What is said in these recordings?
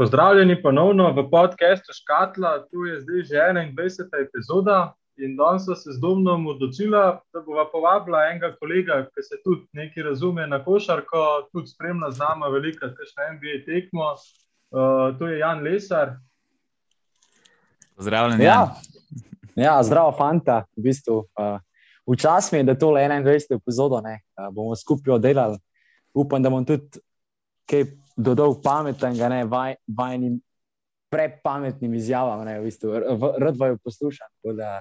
Pozdravljeni ponovno v podkastu Škatla, tu je zdaj že 21. epizoda in danes so se z Domnom odločila, da bova povabila enega kolega, ki se tudi nekaj razume na košarko, tudi spremlja z nami veliko, kakšne NBA tekmo. Uh, to je Jan Lesar. Pozdravljen, Ja, ja zdravo, fanta. V bistvu, uh, Včasih je, da to le 21. epizodo ne, uh, bomo skupaj oddelali. Upam, da bom tudi kaj dodal pametnega, ne vaj, vajnim prepametnim izjavam. Ne, v bistvu, rad vaju poslušam. Da,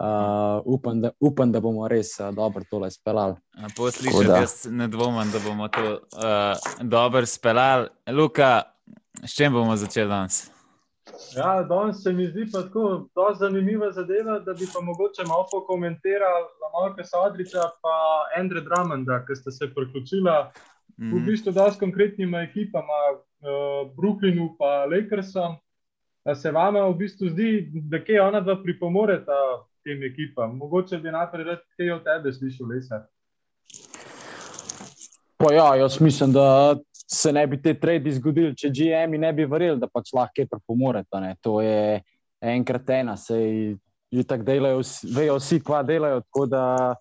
uh, upam, da, upam, da bomo res uh, dobro tole speljali. Da. jaz ne dvomim, da bomo to uh, dobro speljali. Luka, s čim bomo začeli danes? Ja, danes se mi zdi pa tako zelo zanimiva zadeva, da bi pa mogoče malo pokomentirali Lamarka Sadriča in Andreja Drummonda, ki sta se priključila v Mhm. bistvu dosti konkretnima ekipama, uh, Brooklynu in Lakersom. A se vama v bistvu zdi, da kje ona dva pripomoreta tem ekipam? Mogoče bi najprej rad kaj od tebe slišal, Lesar. Pa ja, jaz mislim, da se ne bi te trade zgodili, če GM-ji ne bi verjeli, da pač lahko kaj pripomorete. ne. To je enkrat ena, sej že tako delajo, vsi- vejo vsi, kva delajo. Tako da,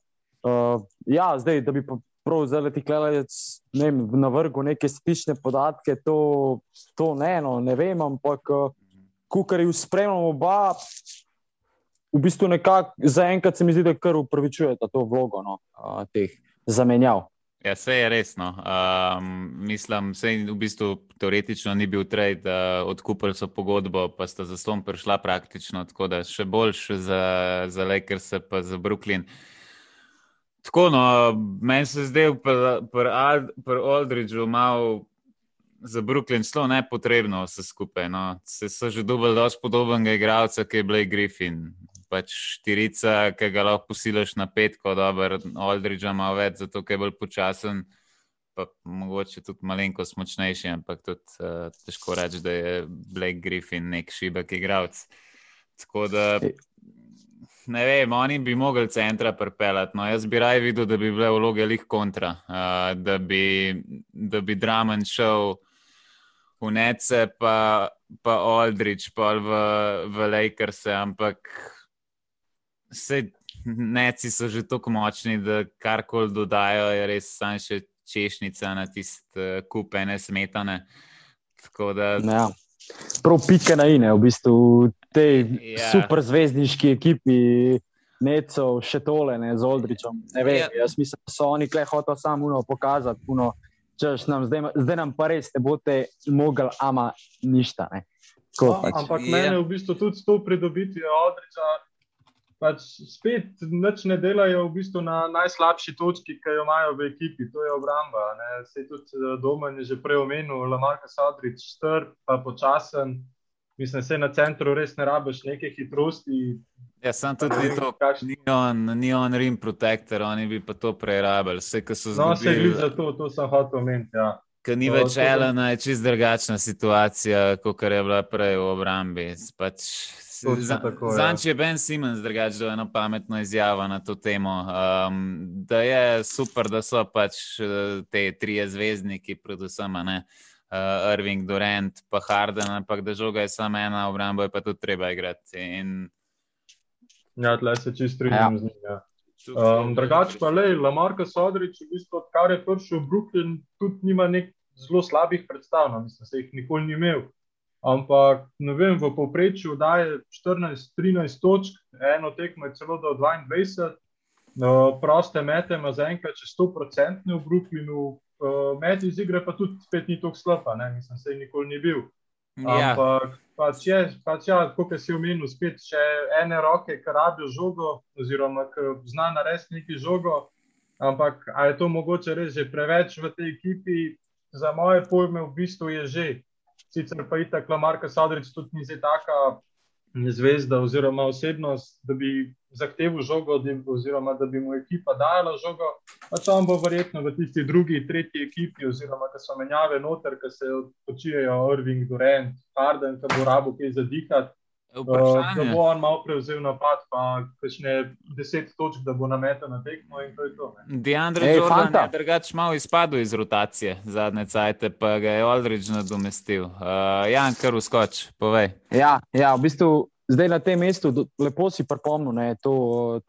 uh, ja, zdaj, da bi pa prav zdaj ti klalec ne vem, na vrhu neke statične podatke, to, to ne, no, ne vem, ampak kukar jih spremljamo oba. V bistvu nekako zaenkrat se mi zdi, da kar upravičujete to vlogo no, uh, teh zamenjav. Ja, vse je resno. Um, mislim, da v bistvu teoretično ni bil trade, uh, odkupili so pogodbo, pa sta za slom prišla praktično, tako da še boljš za, za Lakers, pa za Brooklyn. Tako, no, meni se pri Ald- pri Aldridgeu malo za Brooklyn zelo nepotrebno vse skupaj. No. Se so že dobili dosti podobnega igralca, ki je Blake Griffin. Pač štirica, ki ga lahko posilaš na petko, dober, Aldridge ima več, zato je bolj počasen, pa mogoče tudi malenkost močnejši, ampak tudi uh, težko reči, da je Blake Griffin nek šibek igralec. Tako da ne vem, oni bi mogli centra pripeljati. No, jaz bi raje videl, da bi bile vloge lih kontra, uh, da bi, da bi Dramen šel v Nece, pa, pa Aldrich, pa v, v Lakers, ampak vse Neci so že tako močni, da karkoli dodajo, je res samo še češnica na tiste kupe, ne smetane. Tako da, Ja. Prav pike na ine, v bistvu te Ja. ja. super zvezdniški ekipi, Necov, še tole, ne z Oldričem. Ne vem, Ja. ja. jaz mislim, da so oni kle hotel samo uno pokazati, uno, češ nam, zdaj, zdaj nam pa res ne boste mogli, ama ništa. Ne. Tako, No, pač. ampak Ja. mene v bistvu tudi s to pridobitvijo Aldriča. Pač spet nič ne delajo v bistvu na najslabši točki, ki jo imajo v ekipi, to je obramba. Ne. Se tudi eh, Domen je že prej omenil, Lamarka Sadrič, strp, pa počasen. Mislim, se na centru res ne rabiš neke hitrosti. ja, sem tudi to. Kakšen- Ni on, ni on rim protector, oni bi pa to prerabili. Vse, kar so No, se glede za to, to sem hotel omeniti. Ja. Ker ni več to da- Elena, je čist drugačna situacija, kot je bila prej v obrambi. Pač, Točno za, tako, ja. Zanč je Ben Simmons drugače dal eno pametno izjavo na to temo, um, da je super, da so pač eh, te trije zvezdniki, predvsem a ne. Uh, Irving, Durant, pa Harden, ampak da žoga je samo ena, obrambo je pa tudi treba igrati. In Ja, tle se čist strinjam Ja. z njim. Ja. Um, drugače pa le, Lamarka Sodrič, v bistvu, odkar je prišel v Brooklyn, tudi nima nek zelo slabih predstav, no, mislim, se jih nikoli ni imel. Ampak, ne vem, v povprečju daje 14-13 točk, eno tekmo je celo do 22, no, proste mete ima zaenkrat čez 100% v Brooklynu, uh, met iz igre pa tudi spet ni tako slaba, ne, mislim, se nikoli ni bil. ja, Ampak pač je, pač ja, kot si omenil, spet še ene roke, ki rabijo žogo, oziroma ki zna narediti neki žogo. Ampak je to mogoče res že preveč v tej ekipi, za moje pojme, v bistvu je že. Sicer pa itak Lamarka Sadrič tudi ni zdaj taka zvezda oziroma osebnost, da bi zahteval žogo, da, oziroma da bi mu ekipa dala žogo. Pač on bo verjetno v tisti drugi, tretji ekipi, oziroma ki so menjave noter, ki se odpočijajo Irving, Durant, Harden, ki bo rabo kaj zadihati. Uh, da bo on malo prevzel napad, pa kakšne deset točk, da bo nametel na tekmo. Deandre hey, Jordan je drugače malo izpadel iz rotacije zadnje cajte, pa ga je Aldridge nadomestil. Uh, Jan, kar uskoč, povej. Ja, ja, v bistvu zdaj na tem mestu, lepo si pripomnil, da je to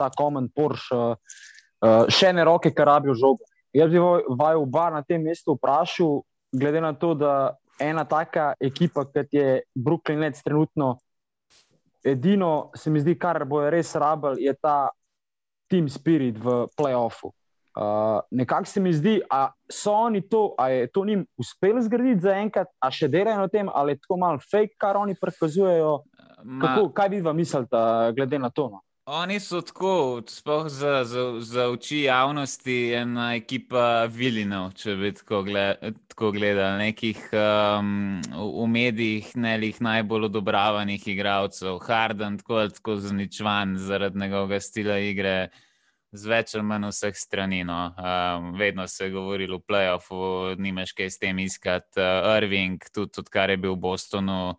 ta komen Porsche, uh, še ne roke, kar rabijo žogo. Jaz bi vaju oba na tem mestu vprašal, glede na to, da ena taka ekipa, kot je Brooklyn, trenutno edino, se mi zdi, kar bo res rabel, je ta team spirit v playoffu. Uh, nekako se mi zdi, da so oni to, ali je to njim uspelo zgraditi za enkrat, a še delajo na tem, ali je tako malo fake, kar oni prikazujejo. Kako, kaj bi vam mislili, glede na to? No? Oni so tako, sploh za, za, za oči javnosti, ena ekipa Vilinov, če bi tako, gled, tako gledali, nekih um, v medijih nelih najbolj odobravanih igralcev, Harden, tako ali tako zničvan zaradi njegovega stila igre. Z več ali manj vseh strani. No. Um, vedno se je govorilo o playoffu, nimaš kaj s tem iskati. Uh, Irving, tudi odkar je bil v Bostonu,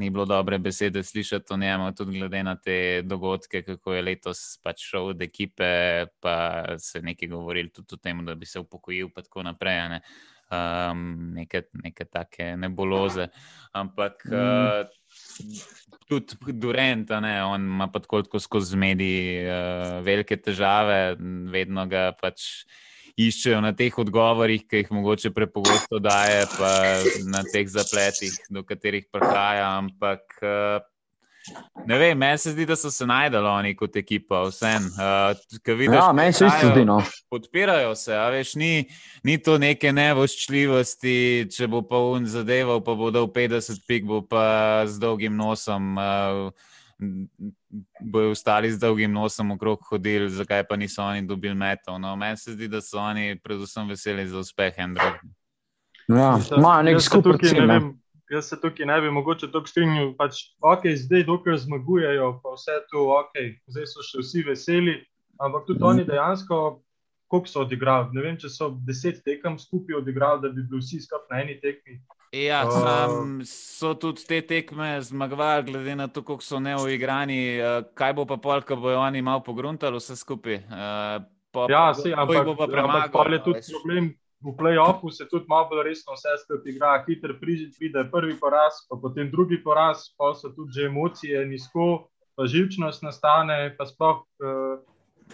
ni bilo dobre besede slišati o njemu, tudi glede na te dogodke, kako je letos pač šel od ekipe, pa se nekaj govorili tudi o tem, da bi se upokojil, in tako naprej. Ne? Um, neke, neke take neboloze. Ampak mm. uh, tudi Durant, ne, on ima pa tako skozi mediji uh, velike težave, vedno ga pač iščejo na teh odgovorih, ki jih mogoče prepogosto daje, pa na teh zapletih, do katerih prihaja. Ampak eh, ne vem, meni se zdi, da so se najdeli oni kot ekipa, vsem. Uh, ja, meni se isto zdi. No. Podpirajo se, a veš, ni, ni to neke nevoščljivosti, če bo pa un zadeval, pa bo dal 50 pik, bo pa z dolgim nosom. Uh, bojo ostali z dolgim nosom okrog hodili, zakaj pa niso oni dobili metov. No, meni se zdi, da so oni predvsem veseli za uspeh Hendra. Ja, ima nek skupaj cilj. Jaz se tukaj ne bi mogoče tako strinjal. Pač, ok, zdaj dokaj zmagujejo, pa vse to, ok, zdaj so še vsi veseli, ampak tudi oni dejansko, koliko so odigrali. Ne vem, če so deset tekem skupaj odigrali, da bi bili vsi skupaj na eni tekmi. Ja, sam, so tudi te tekme zmagovali, glede na to, kako so neoigrani. Eh, kaj bo pa pol, ko bojo oni malo pogruntali vse skupaj? Uh, po, ja, se, ampak, bo pa. Ampak je tudi problem. V play-offu se tudi malo bolj resno vse skupaj igra, hiter pride prvi poraz, pa potem drugi poraz, pa so tudi že emocije nizko, pa živčnost nastane, pa sploh. Uh,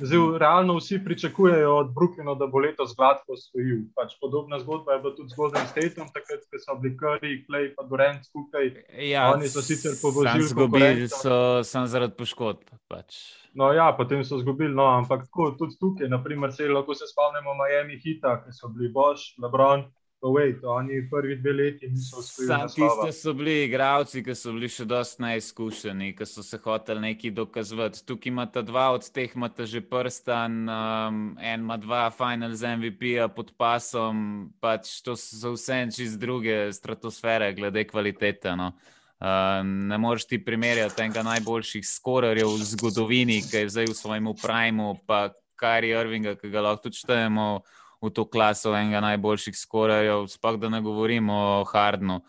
Zdaj, realno vsi pričakujejo od Brooklyna, da bo letos gladko osvojil. Pač podobna zgodba je bila tudi z Golden Stateom, takrat so bili Curry, Clay in Durant skupaj. Ja, Oni so sicer povozili. Zgubili so samo zaradi poškodb. Pač. No, ja, potem so izgubili, no, ampak tako, tudi tukaj, naprimer, se lahko se spomnimo Miami Hita, ki so bili Bosch, LeBron, Wait, oni prvi dve leti niso uspeli. Sam tiste so bili igravci, ki so bili še dosti neizkušeni, ki so se hoteli nekaj dokazovati. Tukaj imata dva od teh, imata že prstan, um, en ima dva finals MVP-ja pod pasom, pač to so vse čez druge stratosfere, glede kvalitete. No. Uh, ne moreš ti primerjati enega najboljših skorerjev v zgodovini, ki je zdaj v svojem primu, pa Kari Irvinga, ki ga lahko tudi štejemo v to klaso enega najboljših skorerjev, sploh da ne govorimo o Hardnu.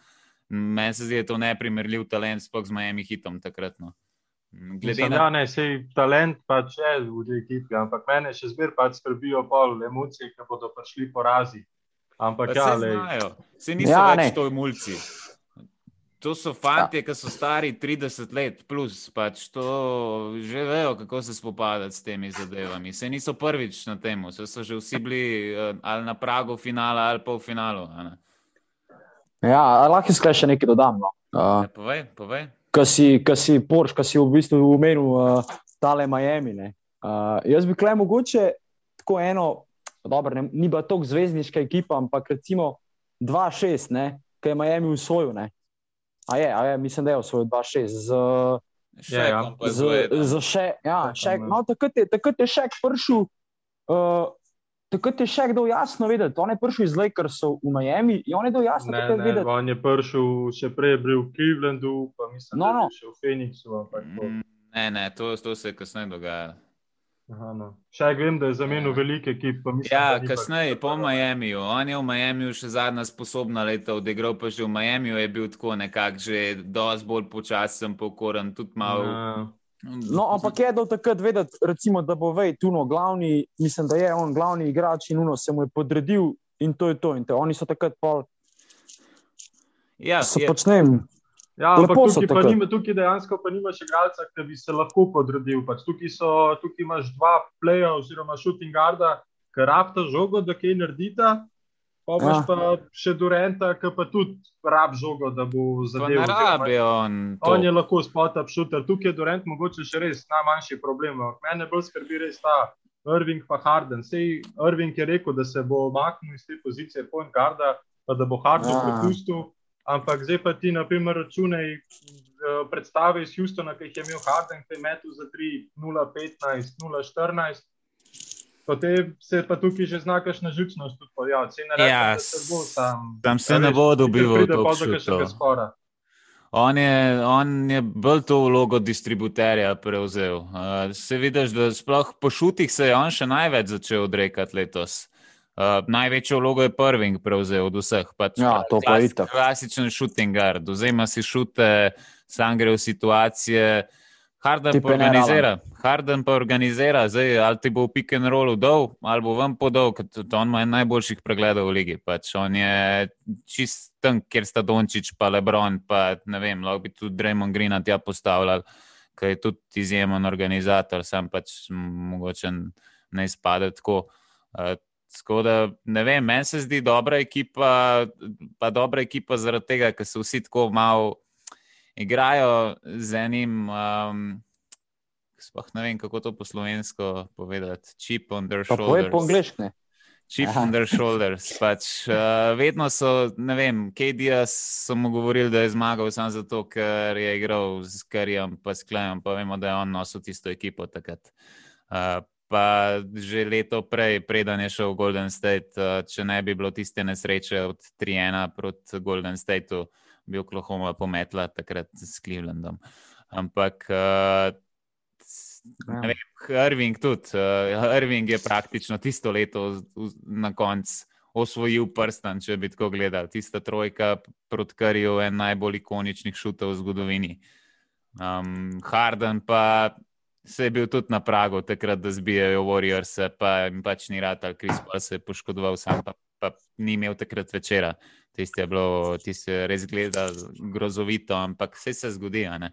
Meni se zdi, da je to neprimerljiv talent, sploh z Miami hitom takrat. No. Glede na to, da je talent pač je v tej ekipi, ampak mene še zmeraj pač skrbijo pol emocije, ki bodo prišli porazi. Ampak ja, se znajo, se niso ja, več to mulci. To so fanti, ki so stari 30 let, plus pač to že vejo, kako se spopadati s temi zadevami. Se niso prvič na tem, se so že vsi bili uh, ali na pragu finala ali pa v finalu. Ja, lahko skaj še nekaj dodam. No. Uh, ja, povej, povej. Kaj si, si Porsche, kaj si v bistvu umenil, uh, tale Miami. Uh, jaz bi klej mogoče tako eno, dobro, ne, ni bila tako zvezdniška ekipa, ampak recimo 2-6, ki je Miami usvojil. A je, a je, mislim, da je osvojil 2-6. Z, ja, ja. z, z še, ja, še, no, takrat, je, takrat je še prišel. Uh, Takrat je še kdo jasno videl, on je prišel iz Lakersov v Miami in on je to jasno videl. On je prišel še prej, bil v Clevelandu, pa mislim, no, no. da je no. še v Phoenixu. Mm, ne, ne, to, to se je kasneje dogajalo. Aha, no. Še vem, da je zamenil velike ekipe. Ja, kasneje, po Miamiju. On je v Miamiju še zadnja sposobna leta odigral, pa že v Miamiju je bil tako nekako že dosti bolj počasen, pokoren, tudi malo. Ja. No, ampak je do takrat vedeti, recimo, da bo vej tuno glavni, mislim, da je on glavni igrač in uno se mu je podredil in to je to. In te, oni so takrat pol. Ja, se počnem. Ja, ampak tukaj, pa nima, tukaj dejansko pa nimaš igralca, ki bi se lahko podredil. Pač tukaj, so, tukaj imaš dva playa oziroma shooting guarda, ki rabta žogo, da kaj naredita. Pa imaš ja. pa še Durenta, ki pa tudi rab žogo, da bo zadeval. Rabi on. On je lahko spot-up shooter. Tukaj je Durent mogoče še res najmanjši problem. Mene bolj skrbi res ta Irving pa Harden. Sej Irving je rekel, da se bo omaknil iz te pozicije point guarda, pa da bo Harden ja. prepustil. Ampak zdaj pa ti, na primer, računaj eh, predstave iz Houstona, ki jih je imel Harden, ki je metu za 3, 0, 15, 0, 14. Potem se pa tukaj že znakaš na žučnost. Ja, ja, se tam, tam se ne bo dobil od tega. On je, on je bolj to vlogo distributerja prevzel. Uh, se vidiš, da sploh po šutih se je on še največ začel odrekati letos. Uh, največjo vlogo je Prving prevzel od vseh. Pač, ja, to pa je tako. Klasičen shooting guard, vzema si šute, sam gre v situacije. Harden pa organizira, Harden pa organizira, zdaj ali ti bo v pick and rollu dol, ali bo vam podol, ker on ima najboljših pregledov v ligi. Pač on je čist tam, kjer sta Dončić, pa Lebron, pa ne vem, lahko bi tudi Draymond Green tja postavljal, ker je tudi izjemen organizator, sam pač mogoče ne izpade tako. Uh, Tako da, ne vem, meni se zdi dobra ekipa, pa dobra ekipa zaradi tega, ker se vsi tako malo igrajo z enim. Um, Sploh ne vem, kako to po slovensko povedati. Chip on their shoulders. Poje po angliški. Chip Aha. on their shoulders. Pač, uh, vedno so, ne vem, KDS so mu govorili, da je zmagal samo zato, ker je igral z Karijem, pa s Klejem, pa vemo, da je on nosil tisto ekipo takrat. Uh, pa že leto prej, preden je šel Golden State, uh, če ne bi bilo tiste nesreče od 3-1 proti Golden Stateu, bi Oklahoma pometla takrat s Clevelandom. Ampak. Uh, Ja. Irving tudi. Uh, Irving je praktično tisto leto na koncu osvojil prsten, če bi tako gledal. Tista trojka proti Karju je en najbolj ikoničnih šutov v zgodovini. Um, Harden pa se je bil tudi na pragu, takrat, da zbijajo Warriors, pa jim pač ni rad, ali Kris pa se je poškodoval sam, pa, pa ni imel takrat večera. Tisti je, bilo, tisti je res gledal grozovito, ampak vse se zgodi. Uh,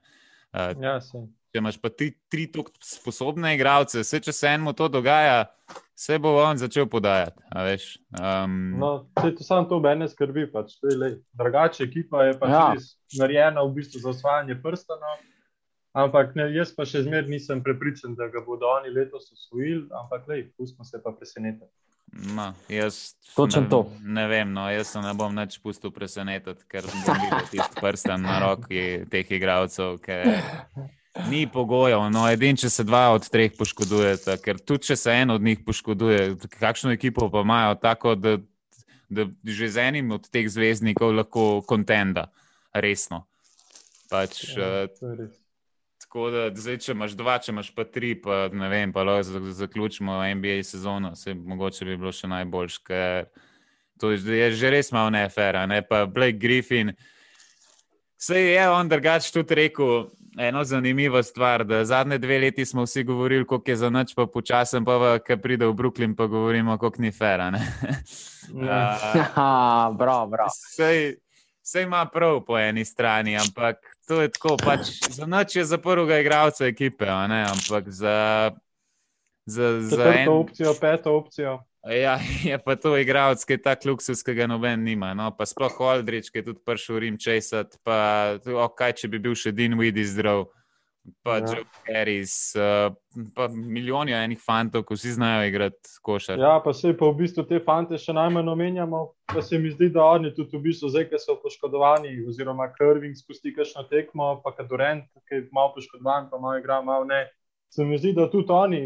ja, če imaš pa ti tri tako sposobne igralce, vse če se enemu to dogaja, se bo on začel podajati. Um, no, to samo to mene skrbi. Pač, Drugače, ekipa je pač ja. narejena v bistvu za osvajanje prstana. Ampak ne, jaz pa še zmeraj nisem prepričan, da ga bodo oni letos osvojili, ampak le, pustimo se pa presenetiti. No, jaz ne, ne vem, no, jaz se ne bom več pustil presenetiti, ker bom videl tisti prsten na roki teh igralcev. Ni pogojev, no, edin, če se dva od treh poškodujeta, ker tudi če se en od njih poškoduje, kakšno ekipo pa imajo, tako da, da že z enim od teh zvezdnikov lahko kontenda, resno. Pač, ja, uh, Tako da, zdaj, če imaš dva, če imaš pa tri, pa ne vem, pa lahko zaključimo NBA sezono, se mogoče bi bilo še najboljš, ker to je že res malo neefera. Ne? Pa Blake Griffin, se je on drugač tudi rekel. Eno zanimivo stvar, da zadnje dve leti smo vsi govorili, kako je za noč, pa počasem, pa ki pride v Brooklyn, pa govorimo, kako ni fera. Prav, prav. Vse ima prav po eni strani, ampak to je tako. Pač, za noč je za prvega igralca ekipe, ampak za, za, za eno opcijo, peto opcijo. Ja, je pa to igralec, ki je tak luksus, ki ga noben nima. No? Pa sploh Aldrich, ki je tudi prišel v Rim česat. Pa kaj, če bi bil še Dean Weedy zdrav pa ja. Joe Harris, uh, pa milijoni enih fantov, ki vsi znajo igrati košar. Ja, pa se pa v bistvu te fante še najmanj omenjamo, pa se mi zdi, da oni tudi v bistvu zdaj, ki so poškodovani, oziroma Krving spusti kakšno tekmo, pa Kadurent, ki je malo poškodovan, pa malo igra, malo ne. Se mi zdi, da tudi oni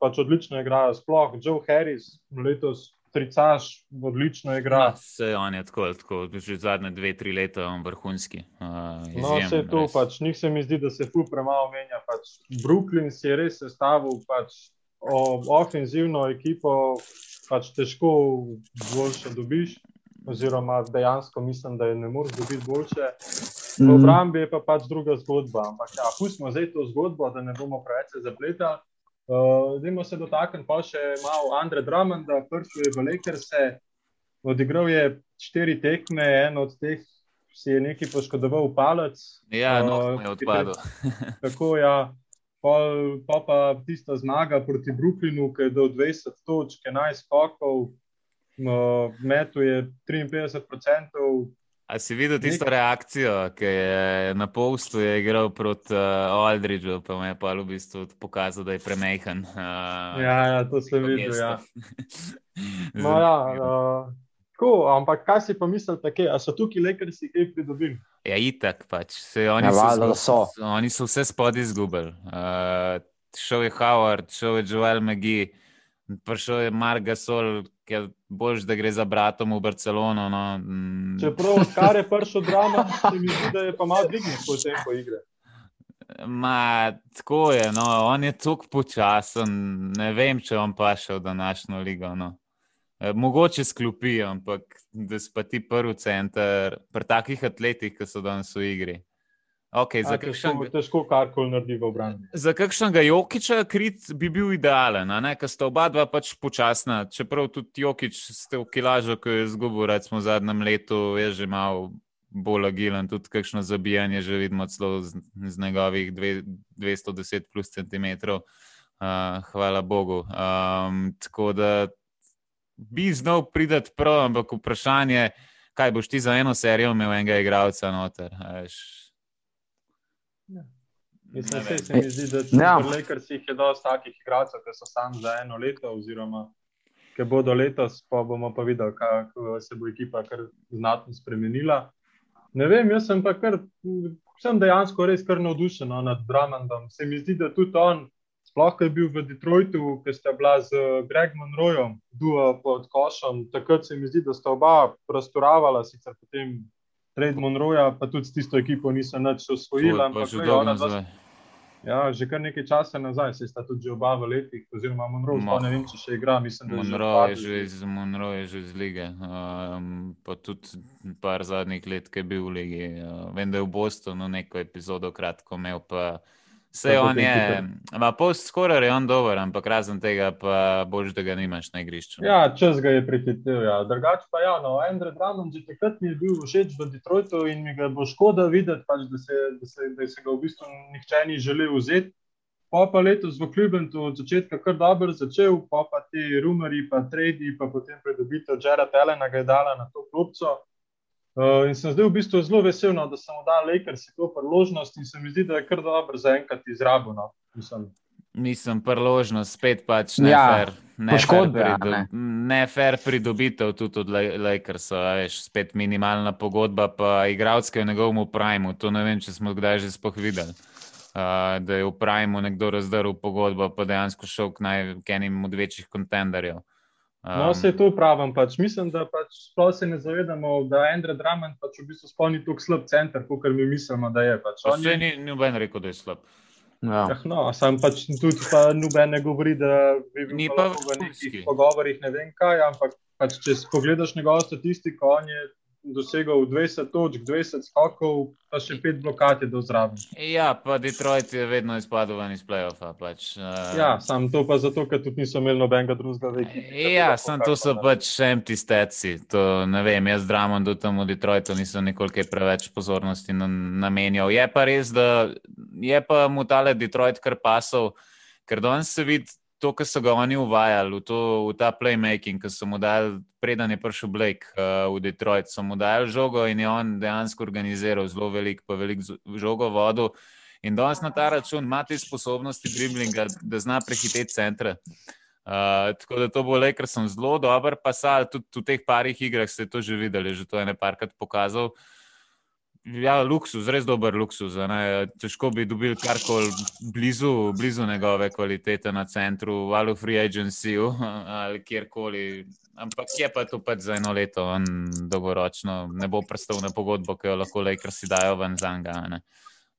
pač odlično igrajo, sploh Joe Harris letos tricaš, odlično igra. No, se on je tako, tako že zadnje dve, tri leta vrhunski. Uh, no, vse to, pač, njih se mi zdi, da se fu premalo menja. Pač, Brooklyn si je res sestavil pač, ofenzivno ekipo pač težko boljše dobiš, oziroma dejansko mislim, da je ne moreš dobiti boljše. V Mhm. obrambi je pa pač druga zgodba. Ampak, ja, pustimo zdaj to zgodbo, da ne bomo preveč zapletali. Uh, Dajmo se dotakniti pa še malo Andreja Drummonda, prvi je v Lakerse. Odigral je štiri tekme, en od teh si je nekaj poškodoval palec. Ja, no, Uh, uh, je odpadel. Tako ja. Pol, pa pa tista zmaga proti Brooklynu, ki je dal 20 točk, 11 skokov, no, metu je 53%. A si videl tisto reakcijo, ki je na polstu je igral proti uh, Aldridgeu, pa mu je pa v bistvu pokazal, da je premehen. Uh, Ja, ja, to sem videl. Ja. No, ja, uh, tako, ampak kaj si pa mislil, tako, a so tukaj Lakersi kaj pridobili? Ja, itak pač. Se, oni, Ja, so, da so. oni so vse spodaj izgubili. Uh, šel je Howard, šel je Joel McGee, prišel je Mark Gasol, ki je boljš, da gre za bratom v Barcelono. No. Mm, Čeprav, kar je prišel drama, se mi zdi, da je pa malo dvignil po tempo igre. Ma, tako je, no. on je tako počasen. Ne vem, če on pa še v današnjo ligo. No. E, Mogoče sklopi, ampak da si pa ti prvi center pri takih atletih, ki so danes v igri. Okay, za A, kakšen, Težko, težko karkoli naredi v obrambi. za kakšnega Jokiča krit bi bil idealen, a ker sta oba dva pač počasna. Čeprav tudi Jokič ste v kilažu, ki je izgubil recimo v zadnjem letu, je že mal bolj agilen, tudi kakšno zabijanje že vidimo celo z, z njegovih dve, 210 plus centimetrov. Uh, hvala Bogu. Um, tako da bi znal prideti prav, ampak vprašanje, kaj boš ti za eno serijo imel enega igralca noter. a veš. Mislim, vem. se mi zdi, da Ja. pri Lakersih je dosti takih igralcev, ki so sam za eno leto, oziroma ki bodo letos, pa bomo pa videli, kako se bo ekipa kar znatno spremenila. Ne vem, jaz sem pa kar, sem dejansko res kar navdušen no, nad Drummondom. Se mi zdi, da tudi on, sploh ko je bil v Detroitu, ki sta bila z Greg Monroejem, duo pod košem, takrat se mi zdi, da sta oba prostoravala, sicer potem Trade Monroeja, pa tudi s tisto ekipo niso nič osvojili. Ampak že dolgo nazaj. Ja, že kar nekaj časa nazaj, se sta tudi oba v letih, oziroma Monroe, Ma. ne vem, če še igra, mislim, Monroe je že iz, Monroe je že iz lige, um, pa tudi par zadnjih let, ki je bil v lige. Uh, vem, da je v Bostonu neko epizodo kratko imel, pa vse on je. Ma post skoraj je on dober, ampak razen tega pa boš, da ga nimaš na igrišču. Ja, čas ga je prihitev. Ja. Drugače pa ja, no, Andrej Drummond že takrat mi je bil všeč v Detroitu in mi ga bo škoda videti, pač, da, se, da, se, da se ga v bistvu nihče ni želel vzeti. Pa pa letos v Kljubentu od začetka kar dobro začel, pa pa ti rumori, pa tradi, pa potem pridobitev Jared Allena ga je dala na to klopco. Uh, in sem zdaj v bistvu zelo vesel, no, da sem mu dal Lakers to priložnost in se mi zdi, da je kar dobro zaenkrat izrabil. No. Mislim, Mislim, priložnost, spet pač ne Ja, fair. Ne fair, a prido, ne. ne fair pridobitev tudi od La- Lakersa, a veš, spet minimalna pogodba, pa igralske v njegovem primu. To ne vem, če smo kdaj že sploh videli. Uh, da je v primu nekdo razdrl pogodbo, pa dejansko šel k, naj, k enim od večjih kontenderjev. Um, No, se to pravim. Pač. Mislim, da pač sploh se ne zavedamo, da je Andrej Drummond pač v bistvu spolni tako slab center, kot mi mislimo, da je. Pač. On Vse je ni noben rekel, da je slab. Ja. ah, no, sam pač tudi pa noben ne govori, da bi bil Ni pa pa v nekih pogovorih ne vem kaj, ampak pač, če pogledaš njegovo statistiko, on je dosegel 20 točk, 20 skokov, pa še 5 blokad je do zraven. Ja, pa Detroit je vedno izpadel iz playoffa. Pač, uh, Ja, sam to pa zato, ker tudi niso imeli nobenega drugega v ekipi. da bi Ja, sem to so karkoli pač empty statsi. To ne vem, jaz dramam, da tam v Detroitu nisem nikoli kaj preveč pozornosti na- namenjal. Je pa res, da je pa mu tale Detroit kar pasal, ker danes se vidi to, kar so ga oni uvajali v, to, v ta playmaking, ki so mu dali, preden je prišel Blake uh, v Detroit, so mu dali žogo in je on dejansko organiziral zelo velik, pa velik žogo vodo. In danes na ta račun ima te sposobnosti driblinga, da zna prehiteti centre. Uh, tako da to bo le, ker sem zelo dober pasal, tudi v teh parih igrah ste to že videli, že to je nekajkrat pokazal. Ja, luksus, res dober luksus. a Ne? Težko bi dobil karkoli blizu, blizu njegove kvalitete na centru, ali v free agencyju, ali kjerkoli. Ampak je pa to pač za eno leto, dolgoročno ne bo prestal na pogodbo, ki jo lahko Lakersi dajo ven za njega.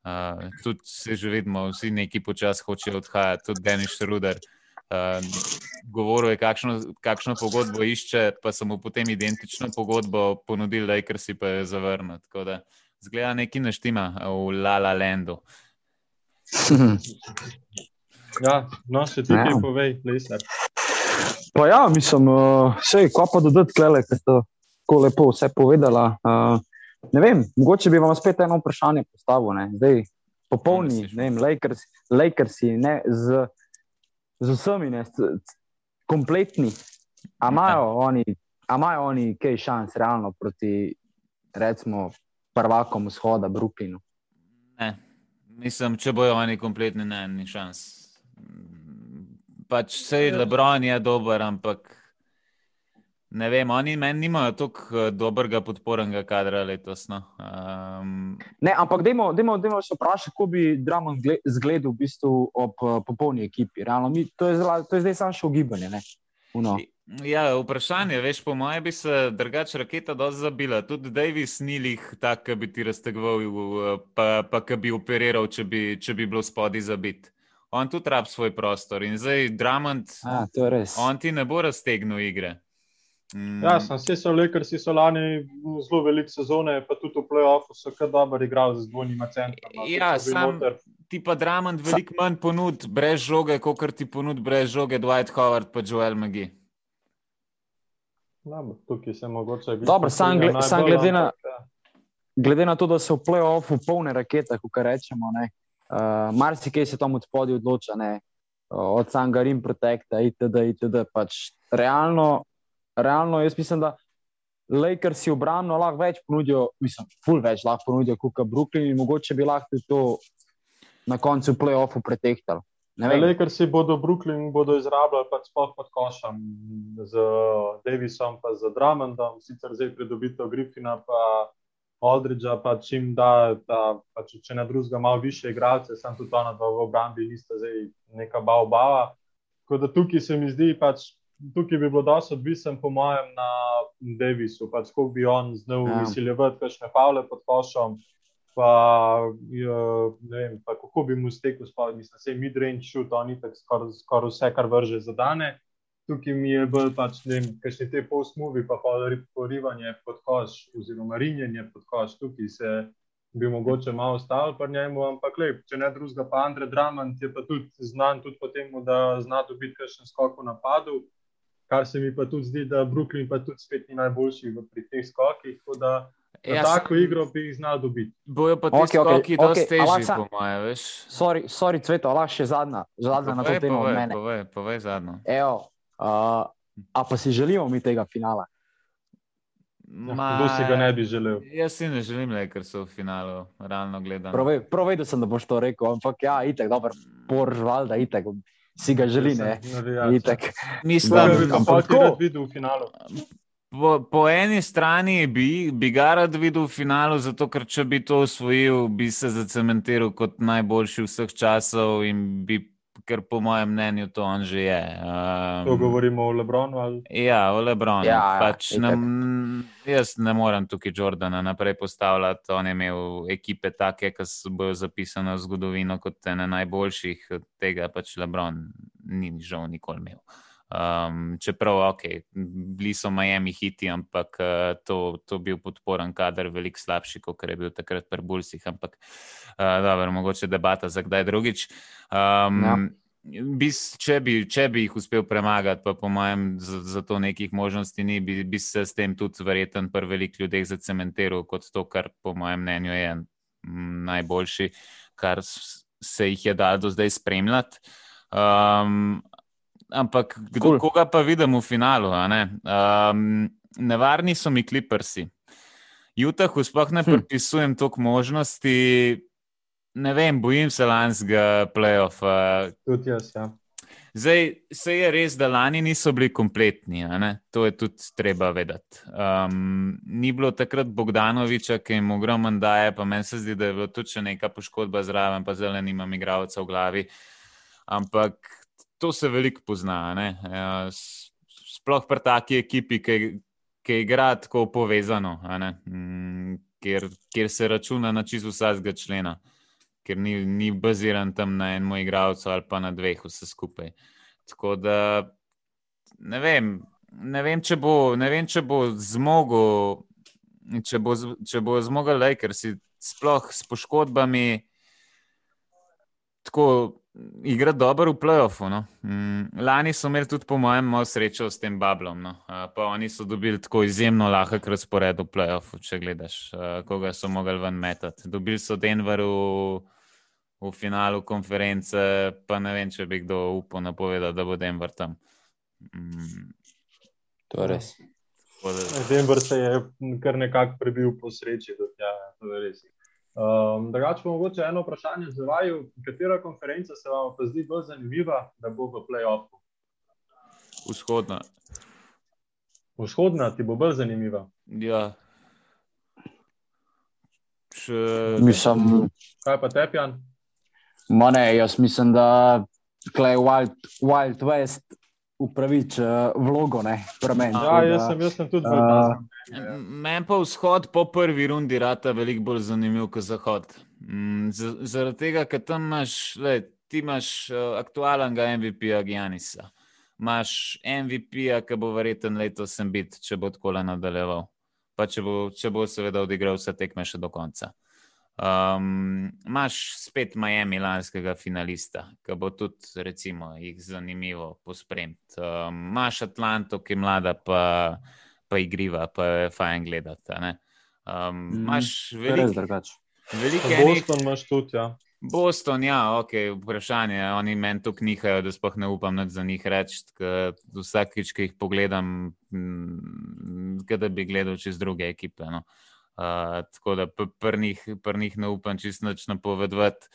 Uh, tudi se že vidimo, vsi neki počasi hočejo odhajati, tudi Denis Ruder. Uh, govoril je, kakšno, kakšno pogodbo išče, pa so mu potem identično pogodbo ponudili, da ker si pa je zavrnil. Tako da zgleda neki naštima v La La Landu. Ja, no, še ti kaj povej, Lesar. Pa ja, mislim, vse, uh, ko pa dodati, klele, ker ste tako lepo vse povedala. Uh, ne vem, mogoče bi vam spet eno vprašanje postavil. Ne? Zdaj, popolni, ne vem, Lakers, Lakersi, ne, z, z vsemi, ne, kompletni. A imajo oni, a imajo oni kaj šans realno proti, recimo, prvakom vzhoda, Brooklynu? Ne, mislim, če bojo oni kompletni, ne, ni šans pač vse je Lebron je dober, ampak ne vem, oni meni nimajo tako eh, dobrega podpornega kadra letos. No. Um, ne, ampak dajmo, dajmo, dajmo se vprašati, kako bi Dramon zgledal v bistvu ob uh, popolni ekipi. Realno, mi, to, je zla, to je zdaj samo še ugibanje. Ja, vprašanje, veš, po mojem bi se drugače raketa dosti zabila. Tudi Davis ni jih tako, da bi ti raztegoval, eh, pa, pa da bi operiral, če bi, če bi bilo spodaj zabit on tudi rabi svoj prostor. In zdaj, Dramond, on ti ne bo raztegnil igre. Mm. Ja, sem se so lekar, si so lani zelo velike sezone, pa tudi v playoffu so kar dobro igrali z dvojnima centroma. Ja, sam, ti pa Dramond veliko manj ponud, brez žoge, kot ti ponud brez žoge, Dwight Howard pa Joel McGee. No, tukaj se mogoče. Dobro, sam, gled, sam glede, na, ja. glede na to, da so v playoffu polne rakete, kot rečemo. Ne, Uh, Marsikaj se tam odpodi odloča, ne? od samega Rim Protecta, itd. itd. Pač realno, realno, jaz mislim, da Lakers si obrambno lahko več ponudijo, mislim, full več lahko ponudijo, kot Brooklyn in mogoče bi lahko to na koncu playoffu pretehtali. Lakers si bodo Brooklyn bodo izrabljali pač pod košem z Davisom, pa z Drummondom, sicer zdaj pridobitev Griffina. Pa... Aldridža, pa čim da, da pač, če ne drugega, malo više igralce, sem tudi ona dva v obrambi, nista zdaj neka baobava. Tako da tukaj se mi zdi, pač, tukaj bi bilo dosti odvisen, po mojem, na Davisu, pač, kako bi on znal ja. izsiljevati kakšne pavle pod košom. Pa, ne vem, pa kako bi mu stekel, mislim, da se je midrange šut, on je tako skoraj skor vse, kar vrže za dane tukaj mi je bolj pač, ne vem, kaj še te post-movi, pa porivanje pod koš, oziroma rinjenje pod koš, tukaj se bi mogoče malo ostalo pri njemu, ampak lep, če ne drugega, pa Andrej Dramant je pa tudi znan tudi po tem, da zna dobiti kakšen skok v napadu, kar se mi pa tudi zdi, da Brooklyn pa tudi spet ni najboljši pri teh skokih. Ja, tako igro bi jih znal dobiti. Bojo pa ti okay, skoki okay, dosti okay. težji, po mojem, veš. Sorry, sorry cveto, lahko še zadnja, zadnja povej, na to temo povej, od mene. Povej, povej zadnjo. Evo, Uh, a pa si želimo mi tega finala? Ja, kdo si ga ne bi želel? Jaz si ne želim, le, ker so v finalu, realno gledano. Prav vedel sem, da boš to rekel, ampak ja, itek, dobro, poržval, da itek. Si ga želi, ne? Mislim, da bi ga rad videl v finalu. Po, po eni strani bi, bi ga rad videl v finalu, zato ker če bi to osvojil, bi se zacementiral kot najboljši vseh časov in bi ker po mojem mnenju to on že je. Um, to govorimo o Lebronu. Ali? Ja, o Lebronu. Ja, pač ne, jaz ne morem tukaj Jordana naprej postavljati. On je imel ekipe take, ki so bojo zapisane v zgodovino kot ene najboljših, tega pač Lebron ni žal nikoli imel. Um, čeprav, ok, bili so Miami hiti, ampak uh, to, to bil podporen kader, veliko slabši, kot je bil takrat pri Bulsih. Ampak, uh, dobro, mogoče debata za kdaj drugič. Um, ja. Bis, če, bi, če bi jih uspel premagati, pa po mojem, za, za to nekih možnosti ni, bi, bi se s tem tudi verjeten pri velikih ljudeh zacementiral kot to, kar po mojem mnenju je najboljši, kar se jih je dalo do zdaj spremljati. Um, ampak kdo, cool. koga pa vidim v finalu? Um, nevarni so mi kliprsi. Jutahu sploh ne hm. pripisujem toliko možnosti. Ne vem, bojim se lanskega playoffa. Tudi jaz, ja. Zdaj, se je res, da lani niso bili kompletni, to je tudi treba vedeti. Um, ni bilo takrat Bogdanoviča, ki jim ogromen daje, pa meni se zdi, da je bila tudi še neka poškodba zraven, pa zelo nimam igralca v glavi. Ampak to se veliko pozna. Ja, sploh pri taki ekipi, ki, igra tako povezano, mm, kjer, kjer se računa na čisto vsakega člena, ker ni, ni baziran tam na enem igralcu ali pa na dveh, vse skupaj. Tako da ne vem, ne vem, če bo, ne vem, če bo zmogel, če bo, če bo zmogel Lakers, sploh s poškodbami. Tako igra dobro v playoffu. No. Mm, lani so imeli tudi, po mojem, malo srečo s tem Bablom. No. Pa oni so dobili tako izjemno lahek razpored v playoffu, če gledaš, koga so mogli ven metati. Dobili so Denver v, v finalu konference, pa ne vem, če bi kdo upal napovedati, da bo Denver tam. Mm. To je res. Denver se je kar nekako prebil po sreči, da tja, to je res. Um, Drugače pa mogoče eno vprašanje za vaju, katera konferenca se vam pa zdi bolj zanimiva, da bo v play-offu? Vzhodna. Vzhodna ti bo bolj zanimiva. Ja. Če... Mislim, Kaj pa tepjan? ma ne, jaz mislim, da Clay Wild, Wild West upraviči uh, vlogo, ne, premen. Ja, jaz sem, jaz sem tudi A, uh, Meni pa vzhod po prvi rundi rata veliko bolj zanimiv kot zahod. Mm, Zaradi tega, ker tam imaš, le, ti imaš uh, aktualnega MVP-ja Gianisa. Imaš MVP-ja, ki bo verjeten letos sem bit, če bo tako nadaljeval. Pa če bo, če bo seveda odigral vse tekme še do konca. Um, Imáš spet Miami, lanskega finalista, ki bo tudi, recimo, jih zanimivo pospremiti. Um, Imáš Atlanto, ki je mlada, pa, pa igriva, pa je fajn gledati. a ne. Um, Mhm. Res veliko drugače. veliko enih. Boston imaš tudi, ja. Boston, ja, ok, vprašanje. Oni meni to knihajo, da sploh ne upam za njih reči. ker Vsakič, ki jih pogledam, kot da bi gledal čez druge ekipe. No. Uh, tako da p- pri njih, pri njih ne upam čist nič napovedovati.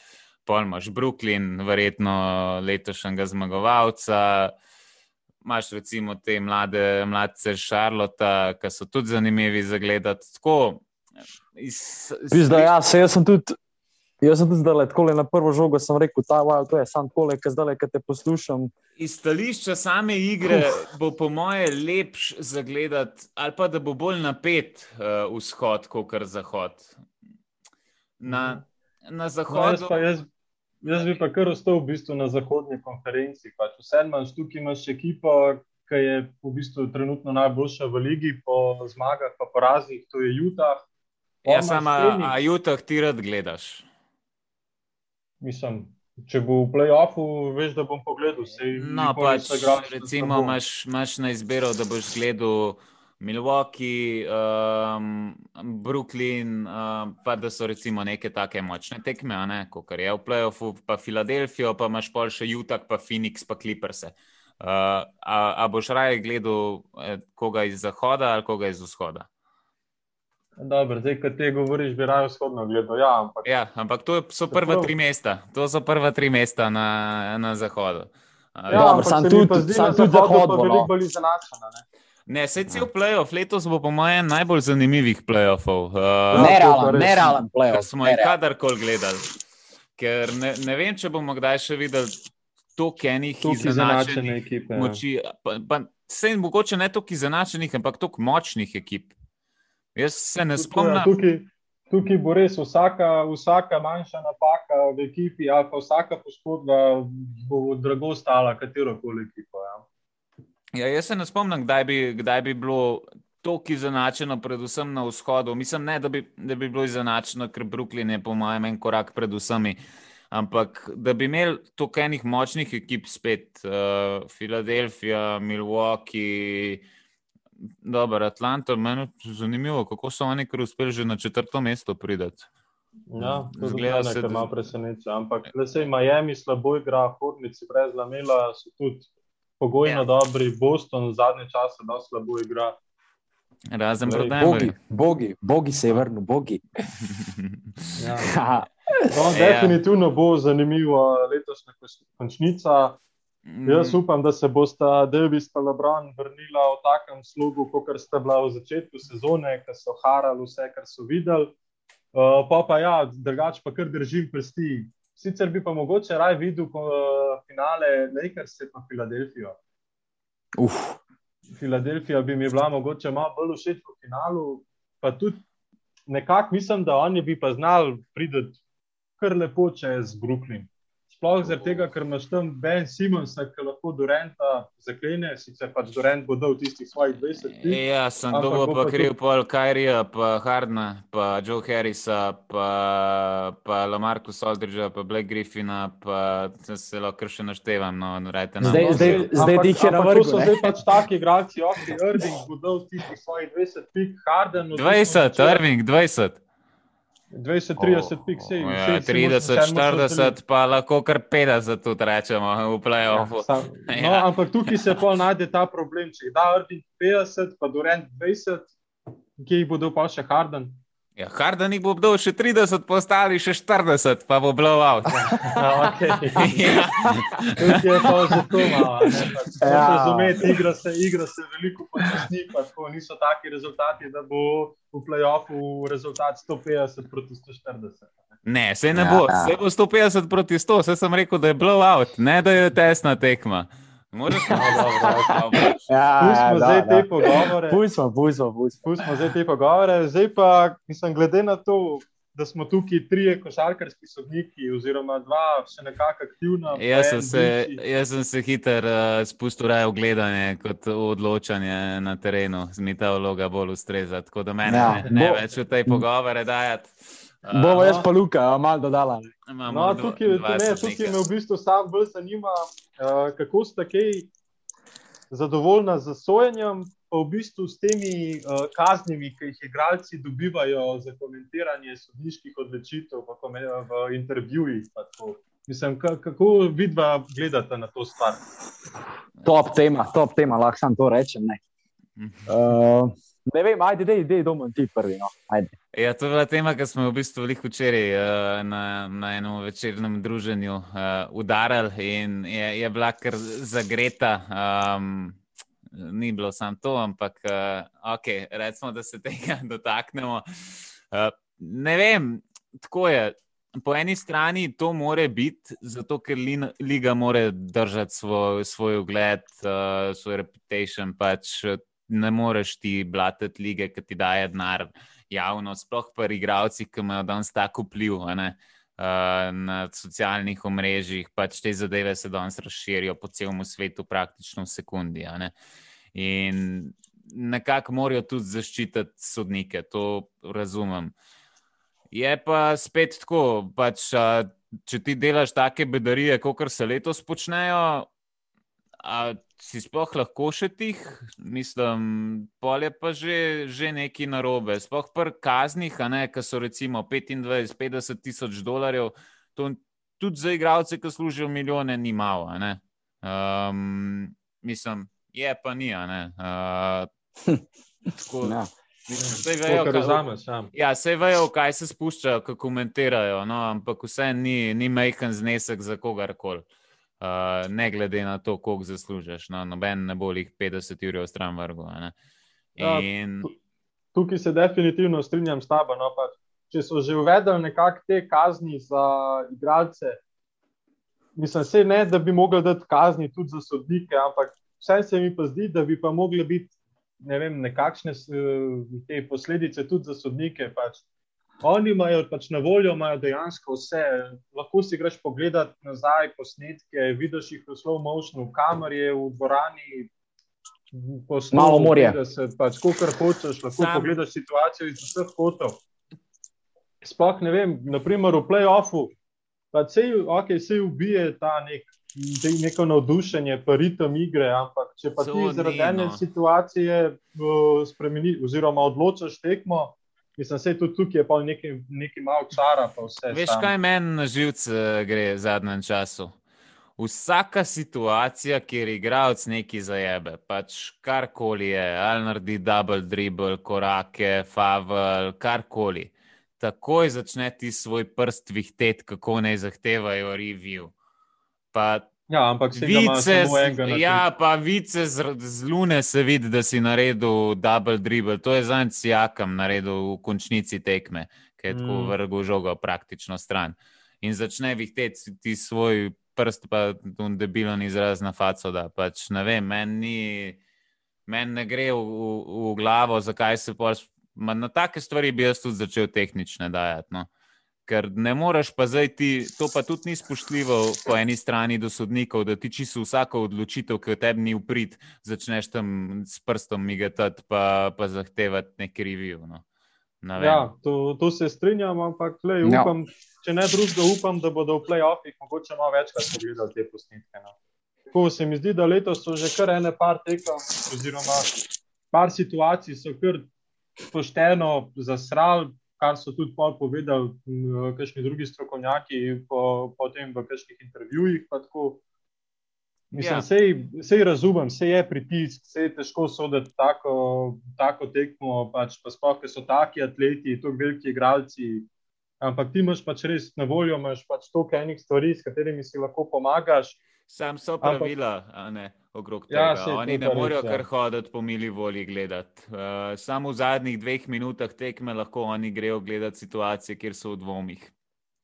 Pol imaš Brooklyn, verjetno letošnjega zmagovalca. Imáš recimo te mlade, mladce Šarlota, ki so tudi zanimivi za gledati. Tako, iz, Pizda, ja, se jaz sem tudi. Jaz sem tudi zdaj tako na prvo žogo sem rekel, ta wow, to je sam tole, ki zdaj, ki te poslušam. Iz stališča same igre bo, po moje, lepš zagledati, ali pa da bo bolj napet uh, vzhod, kot zahod. Na, na No, jaz, zahodu. pa, jaz, jaz bi pa kar ostal v bistvu na zahodni konferenci. Pač vse imaš tukaj, imaš ekipo, ki je v bistvu trenutno najboljša v ligi po zmagah, pa porazih, to je Utah. Ja, sama, a jutah ti rad gledaš. Mislim, če bo v play-offu, veš, da bom pogledal. Sej No, pač, recimo, imaš, imaš na izbiro, da boš gledal Milwaukee, um, Brooklyn, um, pa da so recimo neke take močne tekme, ne, kot je v playoffu, pa Filadelfijo, pa imaš pol še Utah, pa Phoenix, pa Clippers. Uh, a, a boš raje gledal eh, koga iz zahoda ali koga iz vzhoda? Dobro, zdaj, ko te govoriš, bi raje vzhodno gledal. Ja, ampak Ja, ampak to so prva tri mesta, to so prva tri mesta na, na zahodu. Ja, Dobro, ampak sam tudi- zdi sam tudi Zahod pa bo, no. veliko bolj izenačena. ne. Ne, se cel playoff letos bo, po mojem, najbolj zanimivih playoffov. Uh, Ja, Nerealen, nerealen playoff. smo jih kadarkoli gledali. Ker ne, ne vem, če bomo kdaj še videli toliko enih izenačenih ekipe. ja. moči. Pa, pa, sej mogoče ne toliko izenačenih, ampak toliko močnih ekip. Jaz se ne to, ja, spomnim. Tukaj, tukaj bo res vsaka, vsaka manjša napaka v ekipi, ali pa vsaka poškodba bo drago stala katero koli ekipo. Ja. Ja, jaz se ne spomnim, kdaj bi, kdaj bi bilo toliko izenačeno, predvsem na vzhodu. Mislim, ne, da bi, da bi bilo izenačeno, ker Brooklyn je, po mojem, en korak pred vsemi. Ampak da bi imeli toliko enih močnih ekip spet, uh, Filadelfija, Milwaukee, dobro, Atlanta, meni je zanimivo, kako so oni kar uspeli že na četrto mesto prideti. Ja, Zgleda je se, da- malo preseneča. Ampak le se Miami slabo igra, Hornici brez lamela so tudi pogojno Ja. dobri, Boston zadnje čase da slabo igra. Razen proti Bogi, Denverju. bogi, bogi se je vrnil, bogi. Ja. No, Ja. definitivno bo zanimiva letošnja končnica. Mm. Jaz upam, da se bosta Davis in Lebron vrnila v takem slogu, kot sta bila v začetku sezone, ki so harali vse, kar so videli. Uh, pa pa ja, drugače pa kar držim prsti. Sicer bi pa mogoče raje videl uh, finale Lakers in Filadelfijo. Uf, Filadelfija bi mi bila mogoče malo bolj všeč v finalu, pa tudi nekako mislim, da oni bi pa znali priti kar lepo čez Brooklyn. Sploh zaradi tega, ker imaš tam Ben Simonsa, ki lahko Durenta zaklene, sicer pač Durent bo dal tistih svojih 20 let. Ja, sem dolgo pa kriv pol Kyrija, pa Hardna, pa Joe Harrisa, pa, pa Lamarcus Aldridgea, pa Black Griffina, pa se lahko še naštevam. No, rajte, no. Zdaj, zdaj, zdaj dih je na vrhu. To so zdaj pač taki igralci, ok, Irving bo dal tistih svojih 20 pik, Harden. no, 20, Irving, 20. 20, 30 pik, sej. Ja, sej si 30, moraš- vseeno moraš razdeliti. 40, pa lahko kar 50 tudi rečemo v playoffu. Ja, sam, no, Ja. ampak tukaj se pa najde ta problem. Če jih da Irving 50, pa Durant 20, kje jih bo dal pa še Harden? Ja, Harden jih bo obdal še 30, postali še 40, pa bo blowout. Ja, okay. Ja. Tukaj je pa že to malo. a Ja. Razumeti, igra se, igra se veliko počasni, pa tako niso taki rezultati, da bo v playoffu rezultat 150 proti 140. Ne, se ne Ja, bo, ja. se bo 150 proti 100, vse sem rekel, da je blowout, ne da je tesna tekma. Moraš No, dobro, okay. Ja, Pustimo da, zdaj da. te pogovore. Pustimo, pustimo, pustimo. Zdaj te pogovore. Zdaj pa, mislim, glede na to, da smo tukaj trije košarkarski sodniki, oziroma dva še nekako aktivna. pa Jaz sem se, jaz sem se hiter uh, spustil raje v gledanje kot v odločanje na terenu, mi ta vloga bolj ustreza. Tako da mene Ja, ja, ne, ne bo- več v tej pogovore dajati. Uh, Bomo jaz pa Luka, malo dodala. No, tukaj, ne, tukaj me v bistvu sam bolj zanima, uh, kako ste kaj zadovoljna z sojenjem, pa v bistvu s temi uh, kaznimi, ki jih igralci dobivajo za komentiranje sodniških odločitev v, v intervjujih. Mislim, ka- kako vidva gledate na to stvar? Top tema, top tema, lahko sam to rečem. Ne, uh, ne vem, ajde, dej, dej, domov ti prvi. No. Ajde. Ja, to je bila tema, ki smo jo v bistvu včeraj uh, na, na enem večernem druženju uh, udarili in je, je bila kar zagreta. Um, ni bilo samo to, ampak uh, ok, recimo, da se tega dotaknemo. Uh, ne vem, tako je. Po eni strani to more biti, zato ker liga mora držati svoj, svoj ugled, uh, svoj reputation. Pač ne moreš ti blatiti lige, ki ti daje denar javno, sploh pa igravci, ki imajo danes tako vpliv uh, na socialnih omrežjih, pač te zadeve se danes razširijo po celem svetu, praktično v sekundi. In nekako morajo tudi zaščititi sodnike, to razumem. Je pa spet tako, pač, a, če ti delaš take bedarije, kot se letos počnejo, a si sploh lahko še tih, mislim, pol je pa že, že neki narobe. Sploh pri kaznih, a ne, ki so recimo 25-50 tisoč dolarjev, to tudi za igralce, ki služijo milijone, ni malo. a ne. Um, mislim, je pa ni, a ne. Uh, tako, Ja. To, vejo, kaj- razumeš. Ja. Ja, vse vejo, v kaj se spuščajo, kako komentirajo, no, ampak vse ni, ni majhen znesek za kogarkoli. Uh, ne glede na to, koliko zaslužiš. No, noben ne bo jih 50 ur v stran ne. Ja, In, Tukaj se definitivno strinjam s tabo. No, pač, če so že uvedli nekako te kazni za igralce, mislim, se ne, da bi mogli dati kazni tudi za sodnike, ampak vse se mi pa zdi, da bi pa mogli biti ne vem, nekakšne eh, te posledice tudi za sodnike. Pač. Oni imajo pač na voljo, imajo dejansko vse. Lahko si greš pogledat nazaj posnetke, vidiš jih v slow motionu, v kameri, v dvorani. po Malo morje. 150, Pač, kar hočeš, lahko Sam- pogledaš situacijo iz vseh kotov. Sploh ne vem, naprimer v playoffu, pa se okay, ubije ta nek, neko navdušenje, pa ritem igre, ampak če pa To ti ni, zaradi ene no. situacije uh, spremeni, oziroma odločaš tekmo, mislim, da je tudi tukaj je nekaj, nekaj malo čara. veš, sam. kaj meni na živce gre v zadnjem času? Vsaka situacija, kjer igralec nekaj zajebe, pač karkoli je, ali naredi double dribble, korake, favel, karkoli. Takoj začne ti svoj prst vihtet, kako naj zahtevajo review. Pa Ja, ampak se Vice, ja, pa vice z, z lune se vidi, da si naredil double dribble. To je zanj sijakam naredil v končnici tekme, ki je tako Mm. vrgel žogo praktično stran. In začne vihteti ti svoj prst, pa tu debilen izraz na faco. Da. Pač, ne vem, meni ni- meni ne gre v, v, v glavo, zakaj se. Ma na take stvari bi jaz tudi začel tehnične dajati. No. Ker ne moreš pa zdaj ti, to pa tudi ni spoštljivo po eni strani do sodnikov, da ti čisto vsako odločitev, ki tebi ni uprit, začneš tam s prstom migati, pa, pa zahtevati neki review. No. Ja, to, to se strinjam, ampak lej, ja. upam, ja. če ne drugega, upam, da bodo v playoffih mogoče malo večkrat pogledali te posnetke. No. Tako se mi zdi, da letos so že kar ene par tekem, oziroma par situacij so kar pošteno zasrali kar so tudi povedali kakšni drugi strokovnjaki po, po tem v kakšnih intervjujih. Mislim, ja. sej, sej razumem, sej je pritisk, sej je težko soditi tako, tako tekmo, pač, pa sploh, ker so taki atleti, tako veliki igralci. Ampak ti imaš pač res na voljo, imaš pač toliko enih stvari, s katerimi si lahko pomagaš. Sam so pravila, a ne okrog ja, tega. Ja, Oni ne morejo kar hoditi po mili volji gledati. Uh, samo v zadnjih dveh minutah tekme lahko oni grejo gledati situacije, kjer so v dvomih.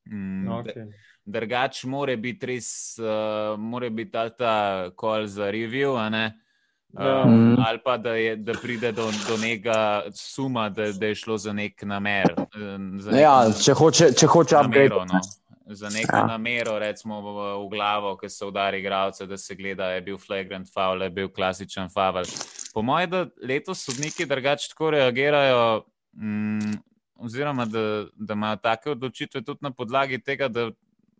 Mm, okay. Drugač, mora biti res, uh, mora biti ta, ta kol za review, um, ali pa da, je, da pride do, do nekega suma, da, da je šlo za nek namer. Za nek, ja, če hoče, če hoče upgrade. No za neko ja. namero, recimo v, v glavo, ki se udari igralce, da se gleda, je bil flagrant foul, je bil klasičen foul. Po mojem, da letos sodniki drugače tako reagirajo, mm, oziroma da, da imajo take odločitve tudi na podlagi tega, da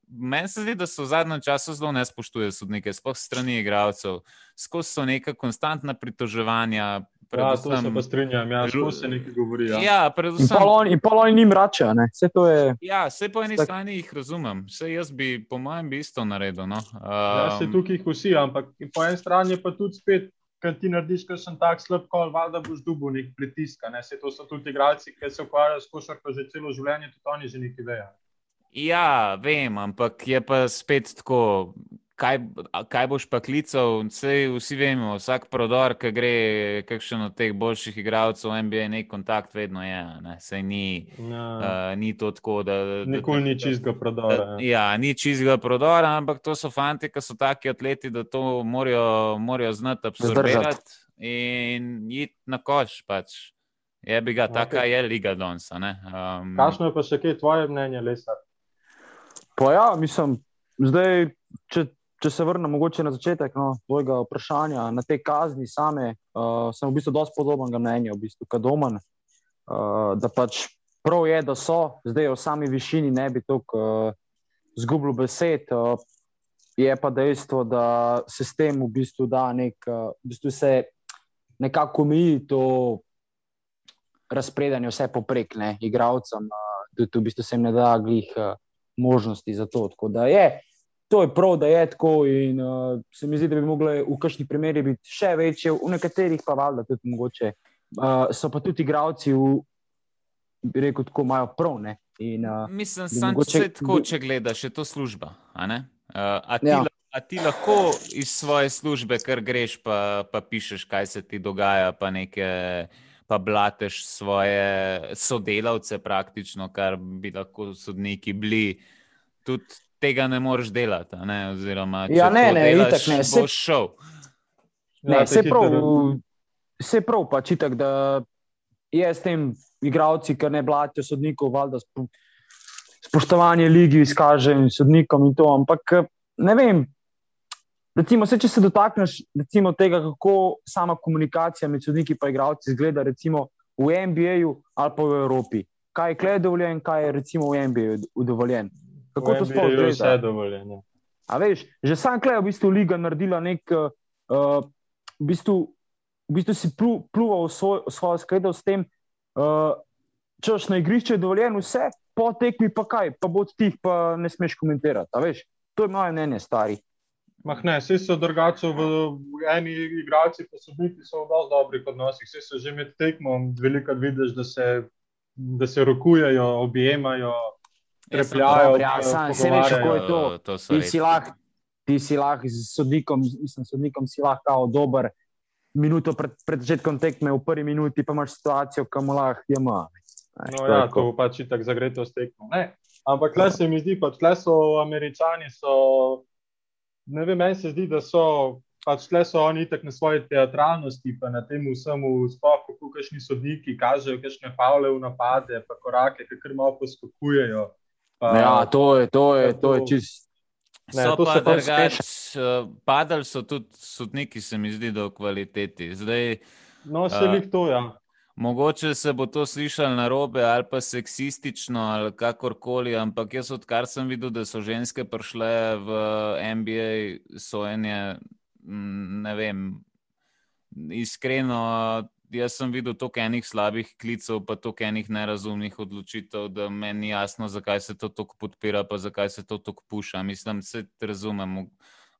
meni se zdi, da so v zadnjem času zelo ne spoštujejo sodnike, sploh strani igralcev, skozi so neka konstantna pritoževanja. Predvsem, ja, to se pa strinjam, ja, že se nekaj govori. Ja, ja predvsem. In pa oni njim račajo, ne? Vse to je. Ja, vse po eni tak... strani jih razumem, vse jaz bi, po mojem, bi isto naredil. No? Um, ja, se tukaj jih vsi, ampak po eni strani pa tudi spet, ker ti narediš, ker sem tak slab kol, valjda boš dubo nek pritisk. Ne? Se to so tudi igralci, ki se ukvarjajo s košarko že celo življenje, tudi oni že nekaj vejo. Ja, vem, ampak je pa spet tako kaj, kaj boš pa klical? Vse, vsi vemo, vsak prodor, ki gre, kakšen od teh boljših igralcev v NBA, nek kontakt vedno je. Ne? Sej ni, ja. uh, ni to tako, da. Nikoli ni čizga prodora. Da, ja. ja, ni čizga prodora, ampak to so fanti, ki so taki atleti, da to morajo, morajo znati absorbirati in iti na koš. Pač. Je bi ga, okay. taka je liga danes. Um, Kakšno je pa še kaj tvoje mnenje, Lesa? Pa ja, mislim, zdaj, če, če se vrnem na začetek no, tvojega vprašanja, na te kazni same, uh, sem v bistvu dosti podobnega mnenja, v bistvu, kot domen. Uh, da pač prav je, da so zdaj v sami višini, ne bi tako uh, zgubljal besed. Uh, je pa dejstvo, da se s tem v bistvu da nek, uh, v bistvu se nekako mi to razpredanje vse poprek, ne, igravcem, uh, tudi v bistvu se jim ne da glih uh, možnosti za to. Tako da je to je prav, da je tako. In uh, se mi zdi, da bi mogli v kakšnih primerih biti še večje, v nekaterih pa valjda tudi mogoče. Uh, so pa tudi igravci, bi rekel, tako imajo prav. In, uh, Mislim, da mogoče... tako, če gledaš, je to služba. A, uh, a, ti, ja. a ti lahko iz svoje službe, kar greš, pa, pa pišeš, kaj se ti dogaja, pa nekaj. Pa blateš svoje sodelavce, praktično, kar bi lahko sodniki bili. Tudi tega ne moreš delati. Ne? Oziroma, ja, ne, ne, delaš, itak, ne, se, šel. Ne, ja, prav, se prav, pač itak, da je s tem igravci, ki ne blatijo sodnikov, valjda spoštovanje ligi izkaže in sodnikom in to. Ampak ne vem. Recimo, se, če se dotakneš recimo, tega, kako sama komunikacija med sodniki in igravci izgleda, recimo v NBA-ju ali pa v Evropi. Kaj je kle dovoljen, kaj je recimo v NBA-ju dovoljen. Kako to sploh gre? Vse je dovoljeno. A veš, že sam klej je v bistvu liga naredila nek, uh, v, bistvu, v bistvu si plu, pluval svoj, svojo skredo s tem, uh, češ na igrišče je dovoljeno vse, po tekmi pa kaj, pa bo ti pa ne smeš komentirati. A veš, to je moje mnenje, stari. Mah ne, vsi so drugače, v eni igralci pa so biti v dosti dobrih odnosih. Vsi so že med tekmom veliko vidiš, da se, da se rokujejo, objemajo trepljajo. Ja, sam se veš, kako je to. to ti, si lahko, ti si lahko z sodnikom, mislim, sodnikom si lahko dober. Minuto pred, pred začetkom tekme, v prvi minuti, pa imaš situacijo, ki mu lahko je malo. No, ja, to bo pač tako zagreto steklo. Ampak tle se mi zdi, da tle so američani. So, ne vem, meni se zdi, da so. Pač tle so oni tako na svoji teatralnosti, pa na tem vsemu, sploh kako kakšni sodniki kažejo, kakšne pavle v napade, pa korake, ki kar malo poskakujejo. Pa, Ja, to je, to je, to je čist. Ne, So to pa se pa drugač, uh, padali so tudi sodniki, se mi zdi, da v kvaliteti. Zdaj, No, se A- jih to, ja. Mogoče se bo to slišalo na robe ali pa seksistično ali kakorkoli, ampak jaz, odkar sem videl, da so ženske prišle v NBA sojenje, m, ne vem, iskreno, jaz sem videl toliko enih slabih klicev, pa toliko enih nerazumnih odločitev, da meni ni jasno, zakaj se to tako podpira, pa zakaj se to tako puša. Mislim, se razumem.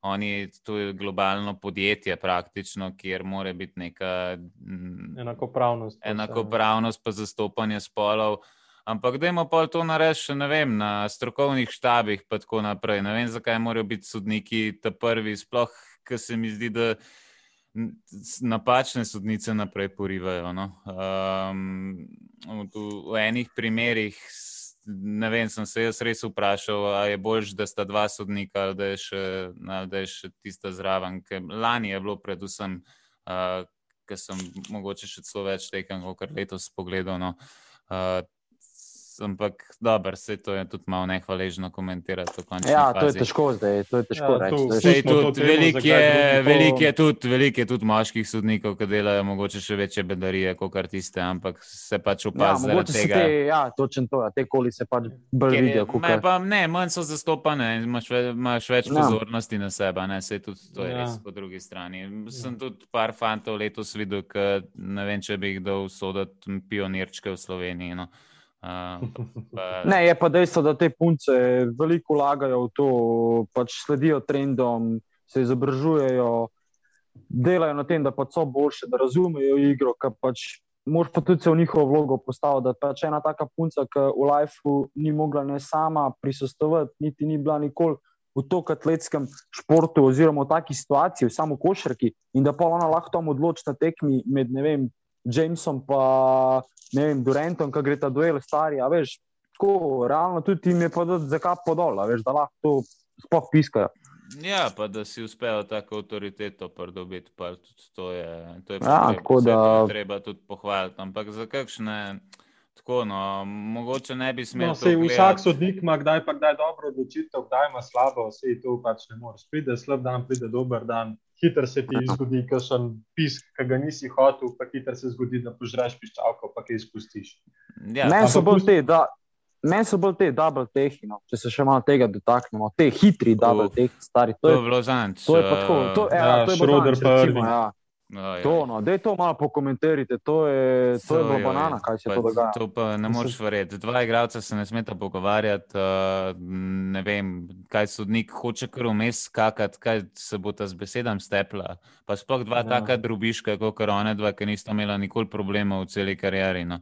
Oni, to je globalno podjetje, praktično, kjer mora biti neka mm, Enakopravnost. enakopravnost, pa zastopanje spolov. Ampak dajmo pa to narediti ne vem, na strokovnih štabih, pa tako naprej. Ne vem, zakaj morajo biti sodniki ta prvi, sploh, ker se mi zdi, da napačne sodnice naprej porivajo. No? Um, v, v enih primerih, ne vem, sem se jaz res vprašal, ali je bolj, da sta dva sodnika ali da je še, da je še tista zraven. Ker lani je bilo predvsem. Uh, Ker sem mogoče še celo več tekem, kot letos pogledal. No. Uh, ampak, dobro, vse to je tudi malo nehvaležno komentirati. Ja, to je fazi. težko zdaj, to je težko Ja, reči. to to je tudi veliko je, velik je, tudi, velik je tudi moških sodnikov, ki delajo mogoče še večje bedarije kot tiste, ampak se pač Ja, opazi se tega. te, ja, točno to, ja, te koli se pač bolj vidijo. kar- pa, ne, manj so zastopane, imaš, ve, imaš več Ja. pozornosti na sebe, ne, sej tudi to je Ja. res po drugi strani. Sem tudi par fantov letos videl, ki ne vem, če bi jih dal soditi pionirčke v Sloveniji. No. Uh, pa, Ne, je pa dejstvo, da te punce veliko vlagajo v to, pač sledijo trendom, se izobražujejo, delajo na tem, da pač so boljše, da razumejo igro. Pač, Moš pa tudi se v njihovo vlogo postaviti, da pač ena taka punca, ki v lifeu ni mogla ne sama prisostovati, niti ni bila nikoli v tako atletskem športu, oziroma v taki situaciji, v samo košarki, in da pa ona lahko tam odloči na tekmi med ne vem, Jamesom pa ne vem, Durantom, ki gre ta duel stari, a veš, tako realno tudi jim je pa dati zakap podol, a veš, da lahko to sploh piskajo. Ja, pa da si uspejo tako avtoriteto pridobiti, pa tudi to je, to je Ja, tako vse to je da- treba tudi pohvaliti. Ampak za kakšne, tako no, mogoče ne bi smeli No, sej, vsak sodnik ima kdaj pa kdaj dobro odločitev, kdaj ima slabo, vse to pač ne moreš. Pride slab dan, pride dober dan, hiter se ti Ja. zgodi, kakšen pisk, ki ga nisi hotel, pa hiter se zgodi, da požreš piščalko, pa kaj izpustiš. Ja, Meni so bolj te, da. Meni so bolj te double tehi, no, če se še malo tega dotaknemo, te hitri double Uf, tehi, stari. to To je bilo zanč. to je pa tako. To, ja, Ja, to je Schroeder Bogdanović, pa ja. uh, To, no, da je to malo pokomentirajte, to je, to je bilo banana, kaj se to dogaja. To pa ne moreš verjeti. Dva igralca se ne smeta pogovarjati. Uh, ne vem, kaj sodnik hoče kar vmes skakati, kaj se bo ta z besedami stepla. Pa sploh dva Ja. taka drubiška, kot one dva, ki nista imela nikoli problemov v celi karieri. No.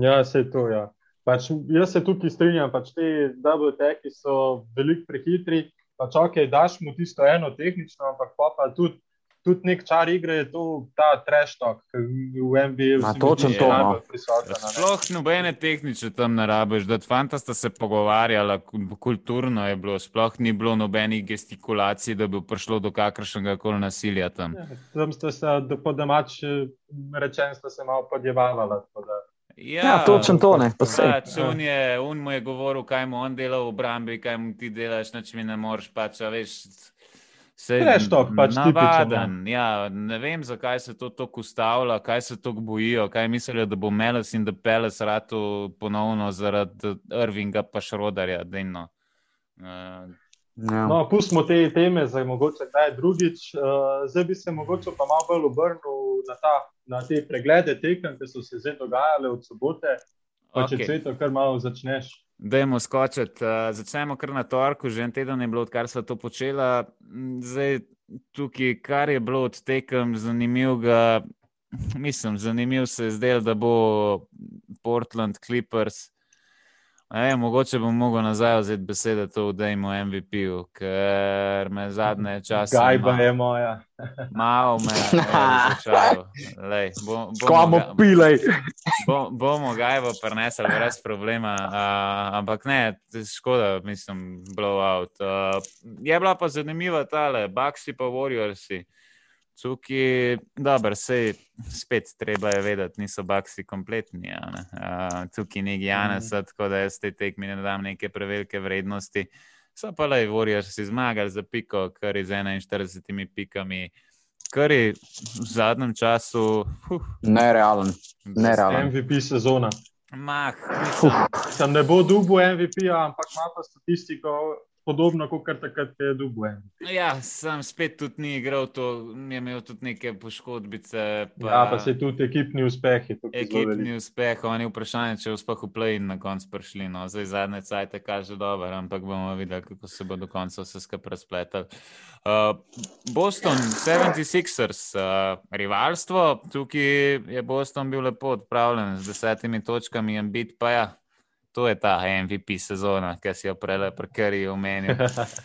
Ja, se to. Ja. Pač, jaz se tukaj strinjam, pač te double teki so veliko prehitri. Pač, ok, daš mu tisto eno tehnično, ampak pa, pa tudi, tudi nek čar igre je to, ta treštok, ki v NBA Ma, točno to, no. najbolj prisoten. a ne. Sploh nobene tehnične tam ne rabiš, da fanta sta se pogovarjala, ku- kulturno je bilo, sploh ni bilo nobenih gestikulacij, da bi prišlo do kakršnega koli nasilja tam. Ja, Tam ste se, da po domač rečen, ste se malo podjevavala. tako da- Ja, točno to, ne, pa sej. Pač, on, je, on mu je govoril, kaj mu on dela v obrambi, kaj mu ti delaš, nič mi ne moreš. Pač, veš, talk, pač tipičen, navaden. Ja, ne vem, zakaj se to tako ustavlja, kaj se tako bojijo, kaj mislijo, da bo Meles in da Peles ratu ponovno zaradi Irvinga pa Šrodarja. dajno. Uh, Ja. No, pustimo te teme, za mogoče kdaj drugič. Uh, zdaj bi se mogoče pa malo bolj obrnil na, ta, na te preglede tekem, ki so se zdaj dogajale od sobote. Pa če Ok. cveto, kar malo začneš. Dajmo skočiti. Uh, začnemo kar na torku, že en teden je bilo, odkar smo to počela. Mm, Zdaj, tukaj, kar je bilo od tekem zanimivega, mislim, zanimiv se je zdel, da bo Portland Clippers. Ne, mogoče bom mogel nazaj vzeti besede to v Dejmu MVP-ju, ker me zadnje čase. Gajba malo- je moja. Malo me je bom- bomo Skvamo ga- pilej. Bo, bomo Gajvo prenesli brez problema, uh, ampak ne, škoda, mislim, blowout. Uh, je bila pa zanimiva tale, Baxi pa Warriorsi. Tukaj, dobro, sej spet treba je vedeti, niso baksi kompletni. Uh, tukaj ni Janes, mm. tako da jaz te tekmi ne dam neke prevelike vrednosti. So pa le, Warriors si zmagali za piko, kar je z 41 pikami. Kar je v zadnjem času. Uh, Nerealen. Nerealen. MVP sezona. Mah, Sam ne bo dubu MVP, ampak ima pa statistiko podobno kot takrat, ko je dubu. Ja, sem spet tudi ni igral, to je imel tudi neke poškodbice. Pa... Ja, pa se tudi ekipni uspehi. Ekipni uspehi, oni vprašanje, če uspeh v play na koncu prišli. No. Zdaj zadnje cajte kaže dobro, ampak bomo videli, kako se bo do konca vse skupaj razpletel. Uh, Boston, 76ers, uh, rivalstvo, tukaj je Boston bil lepo odpravljen z desetimi točkami in bit pa ja. To je ta MVP sezona, ki si jo prej prekari omenil.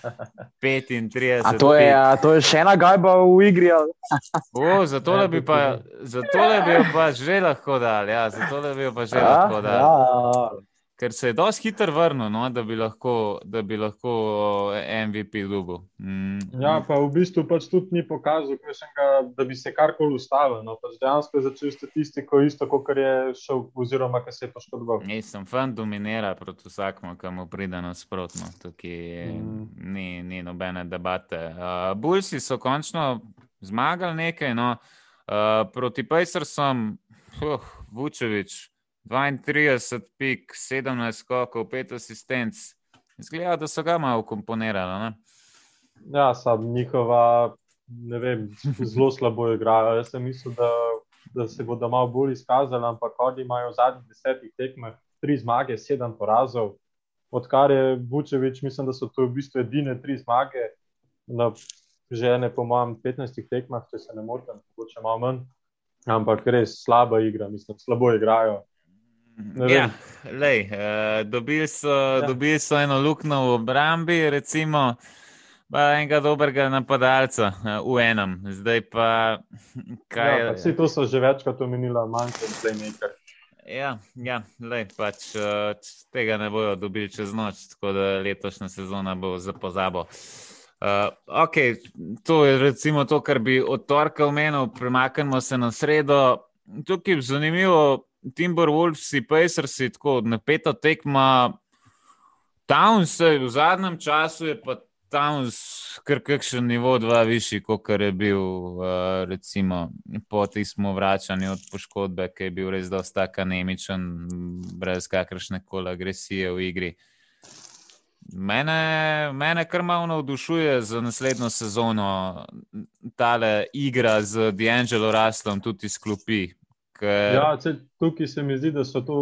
35. A to, je, a to je še ena gajba v igri. o, zato bi pa, bi pa že lahko dal. Ja, zato bi pa že lahko dal. Ja, ja ker se je dosti hitro vrnil, no, da, bi lahko, da bi lahko MVP dugo. Mm. Ja, pa v bistvu pač tudi ni pokazal, ga, da bi se karkoli ustavil. No, pač dejansko je začel statistiko isto, kot je šel, oziroma kar se je poškodoval. Nisem fan dominira proti vsakmu, ki mu pride nasprotno. Tukaj mm. ni, ni nobene debate. Uh, Bulsi so končno zmagali nekaj, no, uh, proti Pejsersom, uh, Vučevič. 32, pik, 17 skokov, 5 asistenc. Zgleda, da so ga malo komponirali. Ne? Ja, sam njihova, ne vem, zelo slabo igrajo. Jaz sem mislil, da, da se bodo malo bolj izkazali, ampak oni imajo v zadnjih desetih tekmah tri zmage, sedem porazov. Odkar je Vučevič, mislim, da so to v bistvu edine tri zmage, na žene, po mojem, 15 tekmah, če se ne motim, mogoče malo manj. Ampak res slaba igra, mislim, slabo igrajo. Ja, lej, uh, dobili, so, ja. dobili so eno luknjo v obrambi, recimo, pa enega dobrega napadalca uh, v enem. Zdaj pa. Kaj, ja, pa vsi to so že večkrat omenili, manjka in playmaker. Ja, ja lej, pač, uh, tega ne bojo dobili čez noč, tako da letošnja sezona bo za pozabo. Uh, okay, to je recimo to, kar bi od torka omenil, premaknemo se na sredo. Tukaj je zanimivo, Timberwolves, Pacers, tako napeta tekma. Towns v zadnjem času je pa Towns kar kakšen nivo, dva višji, kot je bil uh, recimo po tistem vračanju od poškodbe, ki je bil res dosta kanemičen, brez kakršne koli agresije v igri. Mene, mene kar malo navdušuje za naslednjo sezono ta igra z D'Angelo Raslom, tudi iz klopi. Ker... Ja, se, tukaj se mi zdi, da so to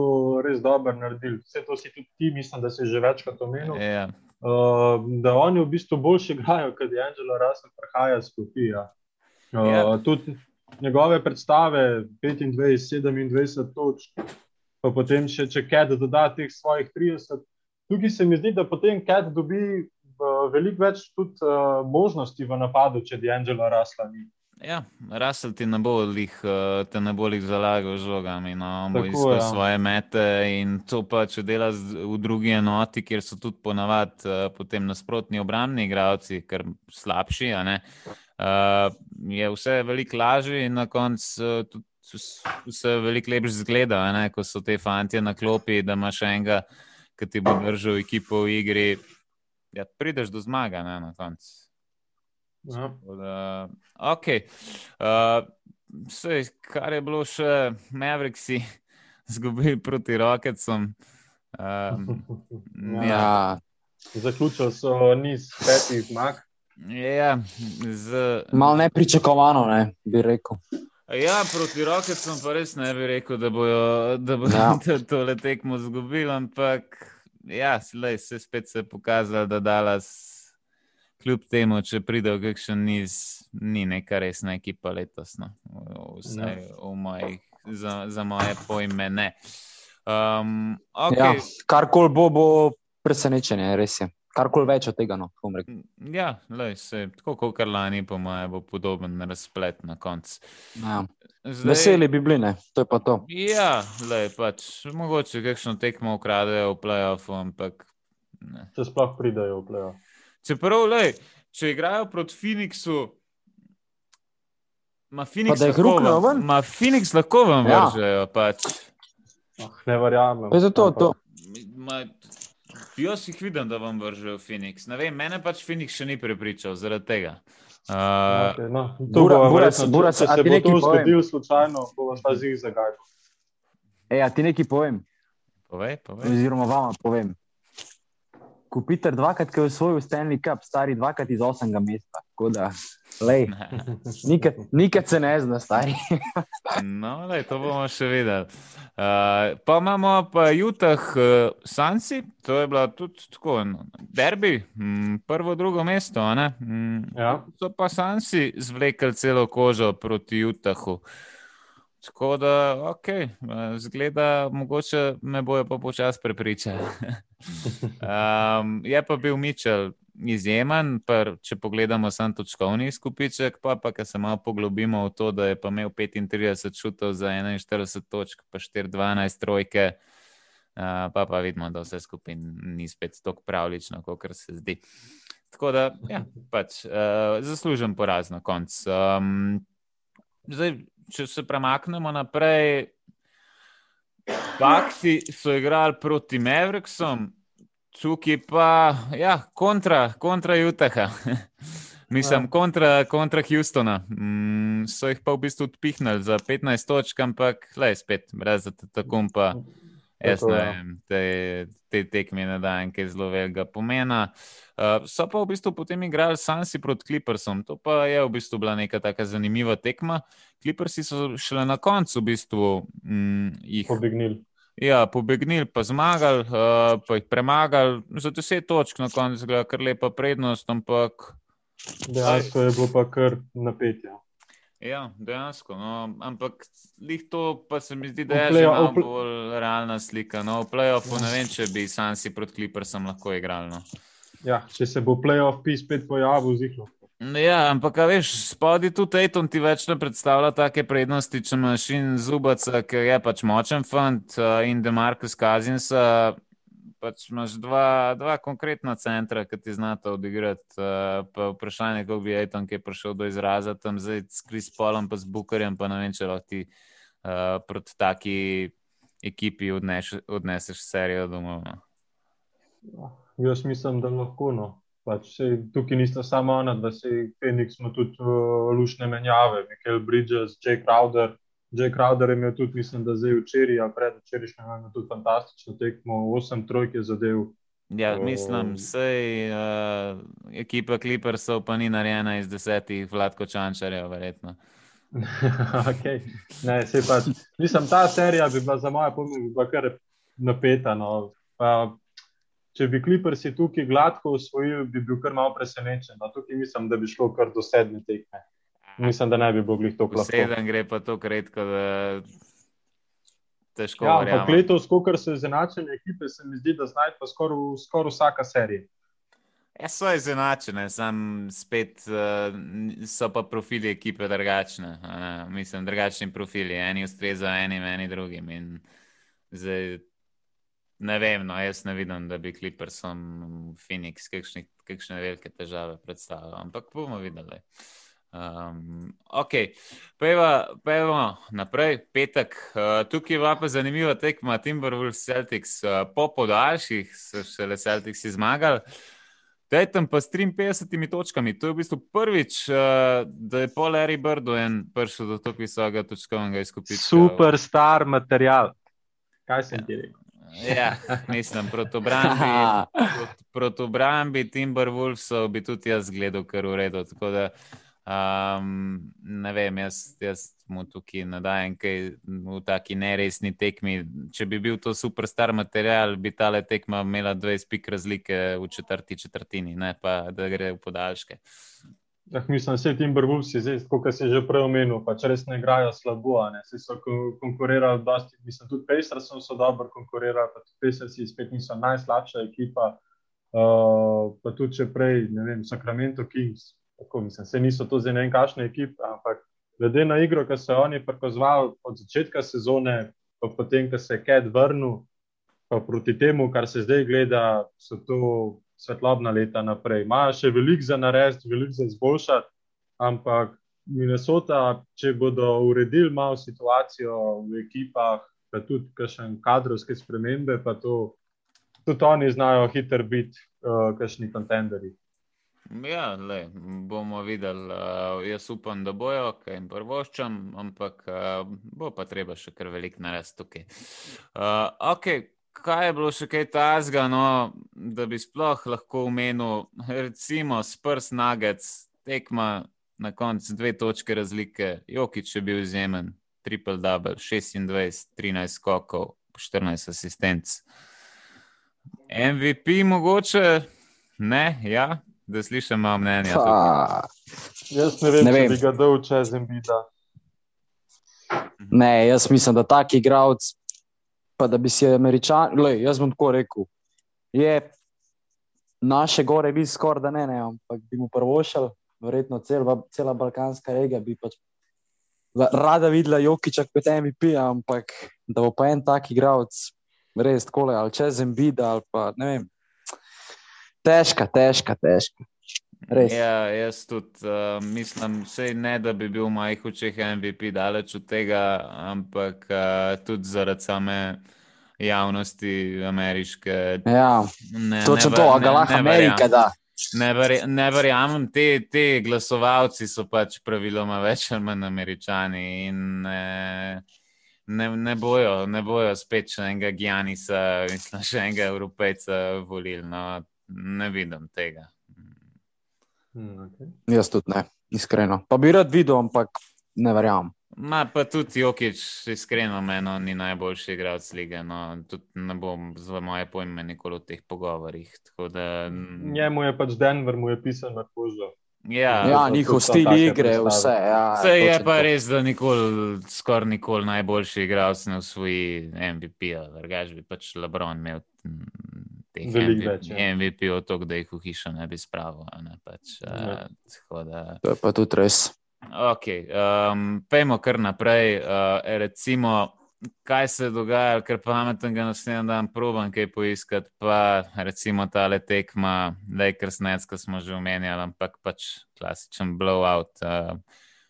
res dobro naredili. Vse to si tudi ti, mislim, da si že večkrat omenil. Ja. Uh, da oni v bistvu boljše igrajo, kot je Angelo Russell, prihaja skozi. Ja. Uh, ja. Tudi njegove predstave, 25, 27 točk, pa potem še če Ked doda teh svojih 30. Tukaj se mi zdi, da potem Ked dobi uh, veliko več tudi, uh, možnosti v napadu, če je Angelo Russell. Ni. Ja, Rasel ti ne bo lih, eh, te ne bo lih zalagal žogami, no, bo iskal ja. svoje mete in to pa če dela v drugi enoti, kjer so tudi ponavadi uh, potem nasprotni obrambni igravci, ker slabši, uh, je vse veliko lažje in na koncu uh, vse veliko lepše zgleda, ne, ko so te fantje na klopi, da imaš enega, ki ti bo držal ekipo v igri, ja, prideš do zmaga ne, na koncu. Ja. Da, okay. uh, sej, kar je bilo še Mavriksi, zgubili proti Rokecom. Um, ja. Ja. Zaključili so niz petih zmag. Ja, z... Malo nepričakovano, ne, bi rekel. Ja, proti Rokecom pa res ne bi rekel, da bojo, da bojo ja. to le tekmo zgubili, ampak ja, slej, se spet se je pokazalo, da Dallas kljub temu, če pride v kakšen niz, ni neka resna ekipa letos. No. Vse v mojih, za, za moje pojme, ne. Um, okay. ja, Karkoli bo, bo presenečenje, res je. Karkoli več od tega, no, Ja, lej, se, tako kot kar lani, po mojem, bo podoben razplet na koncu. Ja. Zdaj, Veseli bi bili, ne? to je pa to. Ja, lej, pač, mogoče kakšno tekmo ukradejo v playoffu, ampak. Ne. Če sploh pridajo v playoffu. Čeprav, lej, če igrajo proti Phoenixu, Ma Phoenix, lahko ven? ma Phoenix lahko vam Ja. vržejo. Pač. Oh, ne verjamem. Je zato to. Ma, jaz jih vidim, da vam vržejo Phoenix. Ne vem, mene pač Phoenix še ni prepričal zaradi tega. Uh, Okay, no, to Bura- verjetno, če- Buras, če a se ti bo to zgodilo slučajno, bo vas ta zig zagajal. E, a ti nekaj povem, povej, povej. oziroma vama povem. Kupiter dvakrat, ki je osvojil Stanley Cup, stari dvakrat iz osmega mesta. Tako da, lej, nikad, nikad se ne zna, stari. No, lej, to bomo še videli. Uh, pa imamo pa Jutah, uh, Sansi, to je bila tudi tako, no, derbi, mm, prvo, drugo mesto. a ne? Mm, Ja. So pa Sansi zvlekli celo kožo proti Jutahu. Tako da, ok, zgleda, mogoče me bojo pa počasi prepričali. um, je pa bil Mičel izjemen, pr, če pogledamo sam točkovni skupiček, pa pa, ker se malo poglobimo v to, da je pa imel 35 šutov za 41 točk, pa 4-12 trojke, uh, pa pa vidimo, da vse skupaj ni spet tako pravlično, kot se zdi. Tako da, ja, pač, uh, zaslužen poraz na koncu. Um, zdaj, če se premaknemo naprej, Baksi so igrali proti Mavericksom, tukaj pa ja, kontra, kontra Utaha. Mislim, Ja. kontra, kontra Houstona. Mm, so jih pa v bistvu odpihnili za 15 točk, ampak le spet, brez tako pa. Jaz Tako, ne ja. vem, te, te tekme ne dajem, kaj zelo velikega pomena. Uh, so pa v bistvu potem igrali Sansi proti Clippersom. To pa je v bistvu bila neka taka zanimiva tekma. Clippersi so šele na koncu v bistvu mm, jih Pobegnili. ja, pobegnili, pa zmagali, uh, pa jih premagali. Za 10 točk na koncu, zgleda kar lepa prednost, ampak Dejansko je bilo pa kar napetje. Ja, dejansko. No, ampak lih to pa se mi zdi, da je že malo bolj realna slika. No, v playoffu ne vem, če bi Sansi proti Clippersom lahko igrali. No. Ja, če se bo playoff pi spet pojavil, zihlo. Ja, ampak veš, spodaj tu Tejton ti več ne predstavlja take prednosti, če imaš in Zubaca, ki je pač močen fant, in Demarcus Kazinsa. Pač imaš dva, dva konkretna centra, ki ti znata odigrati. Uh, pa vprašanje, kako bi Ejton, ki je prišel do izraza tam zdaj s Kris Polom, pa z Bukarjem, pa ne vem, če lahko ti uh, proti taki ekipi odneš, odneseš serijo domov. No. Jaz mislim, da lahko. No. Pač, sej, tukaj nista samo ona, da se Phoenix ima tudi uh, lušne menjave, Michael Bridges, Jake Crowder. Jake Crowder je imel tudi, mislim, da zdaj včeraj, a predvčerajšnjem je imel tudi fantastično tekmo, 8 trojk je zadev. Ja, mislim, sej uh, ekipa Clippersov pa ni narejena iz desetih Vladko Čančarjev, verjetno. okay. ne, pač, mislim, ta serija bi bila za moje pojme bi bila kar napeta. No. Pa, če bi Clippersi tukaj gladko usvojili, bi bil kar malo presenečen. No, tukaj mislim, da bi šlo kar do sedme tekme. Mislim, da ne bi bilo glih to lahko. Sedem gre pa tako redko, da težko Ja, ampak letos, ko se izenačene ekipe, se mi zdi, da znajde pa skoraj skor vsaka serija. Ja, so izenačene, sam spet uh, so pa profili ekipe drugačne. Uh, mislim, drugačni profili, eni ustrezajo enim, eni drugim. In zdaj, ne vem, no, jaz ne vidim, da bi Clippersom Phoenix kakšne, kakšne velike težave predstavljal, ampak bomo videli. Um, ok, pejmo naprej, petek. Uh, tukaj je pa zanimiva tekma Timberwolves Celtics. Uh, po podaljših so šele Celtics zmagali. Dajtem pa s 53 točkami. To je v bistvu prvič, uh, da je Paul Larry Birdoen prišel do tako visokega točkovnega izkupička. Superstar material. Kaj sem ti rekel? Ja, mislim, proti obrambi, proti, proti obrambi Timberwolvesov bi tudi jaz gledal, kar v redu. Tako da um, ne vem, jaz, jaz mu tukaj nadajem kaj v taki neresni tekmi. Če bi bil to superstar material, bi ta tekma imela 20 pik razlike v četrti četrtini, ne pa da gre v podaljške. Ah, mislim, da se Timberwolves, kot si že prej omenil, pač res ne igrajo slabo. Ne. Saj so kon- konkurirali, dosti, mislim, tudi Pacers so dobro konkurirali, pa tudi Pacers spet niso najslabša ekipa. Uh, pa tudi če prej, ne vem, Sacramento Kings, tako mislim, se niso to zdaj ne vem, kakšne ekipe, ampak glede na igro, ki so oni prikazovali od začetka sezone, pa potem, ko se je Cat vrnil, pa proti temu, kar se zdaj gleda, so to svetlobna leta naprej. Imajo še veliko za narediti, veliko za izboljšati, ampak Minnesota, če bodo uredili malo situacijo v ekipah, pa tudi kakšne kadrovske spremembe, pa to, tudi oni znajo hitro biti, uh, kakšni kontenderi. Ja, le, bomo videli. Uh, jaz upam, da bojo, kaj jim prvoščam, ampak uh, bo pa treba še kar veliko narediti tukaj. Uh, okay. Kaj je bilo še kaj tazga, no, da bi sploh lahko omenil, recimo, sprs nagec, tekma na koncu dve točke razlike, Jokič je bil izjemen, triple double, 26, 13 skokov, 14 asistenc. MVP mogoče, ne, ja, da slišim malo mnenja. Jaz ne vem, ne vem. če bi ga dal čez Embida. Ne, jaz mislim, da tak igralec, pa da bi si američan, le, jaz bom tako rekel, je naše gore bil skoraj da ne, ne, ampak bi mu prvo šel, verjetno cel, cela balkanska regija bi pač rada videla Jokiča kot MVP, ampak da bo pa en tak igralec, res tako, ali čez Embida, ali pa ne vem. Težka, težka, težka. Ja, jaz tudi uh, mislim, sej ne, da bi bil v mojih očeh MVP daleč od tega, ampak uh, tudi zaradi same javnosti ameriške. Ja, ne, točno ne, to, a ga lahko Amerika da. Ne, verj, ne verjamem, te, te glasovalci so pač praviloma več ali manj američani in ne, ne, ne, bojo, ne bojo spet še enega Gijanisa, mislim, še enega Evropejca volili. No, ne vidim tega. Hmm, okay. Jaz tudi ne, iskreno. Pa bi rad videl, ampak ne verjamem. Ma pa tudi Jokič, iskreno, meni ni najboljši igralec lige. No, tudi ne bom za moje pojme nikoli v teh pogovorih. Da... Njemu je pač Denver, mu je pisal na kožo. Ja, ja njihov stil igre, vse. Ja, vse je pa res, da nikoli, skoraj nikoli najboljši igralec ne usvoji MVP-ja. Drugač bi pač Lebron imel teh MVP, več, ja. MVP od tega, da jih v hišo ne bi spravil. Ne, pač, uh, da... To je pa tudi res. Okay, um, pejmo kar naprej. Uh, recimo, kaj se je dogajalo, ker pametnega naslednji dan proban kaj poiskati, pa recimo ta le tekma, da je krsnec, ki smo že omenjali, ampak pač klasičen blowout. Uh,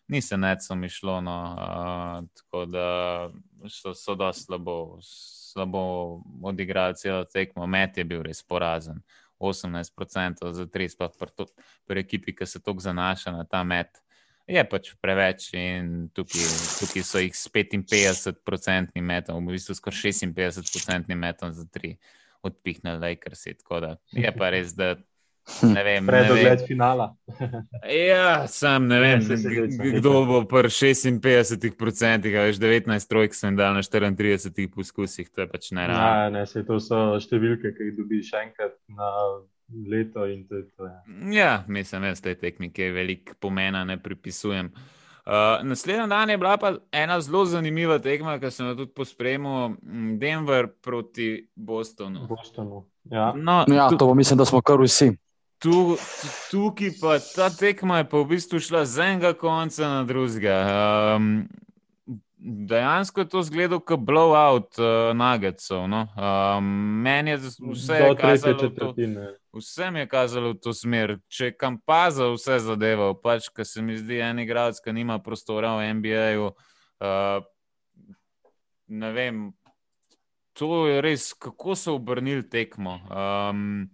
Ni se necom išlo, no, uh, tako da so, so dosti slabo slabo odigrali celo tekmo, met je bil res porazen. 18% za 3, pa pri ekipi, ki se tako zanaša na ta met, je pač preveč. Tukaj, tukaj so jih s 55% metom, v bistvu skoraj 56% metom za 3 odpihnili, je kar se. Tako da je pa res, da Predogled finala. ja, sam ne vem, kdo bo pri 56%, ali 19 trojk sem dal na 34 poskusih, to je pač ne realno. Ja, ne, se to so številke, ki jih dobiš enkrat na leto in to je to. Ja, ja mislim, da te tehnike veliko pomena ne pripisujem. Uh, naslednji dan je bila pa ena zelo zanimiva tekma, ki sem jo tudi pospremil, Denver proti Bostonu. Bostonu. Ja. No, ja, to mislim, da smo kar vsi. Tu, tukaj pa ta tekma je pa v bistvu šla z enega konca na drugega. Um, dejansko je to zgledalo kot blowout uh, nagetsov. No? Um, meni je vse kazalo, to, vse mi je kazalo v to smer. Če kam pa za vse zadeval, pač, ker se mi zdi en igralec, ki nima prostora v NBA-ju. Uh, ne vem, to je res, kako so obrnili tekmo. Um,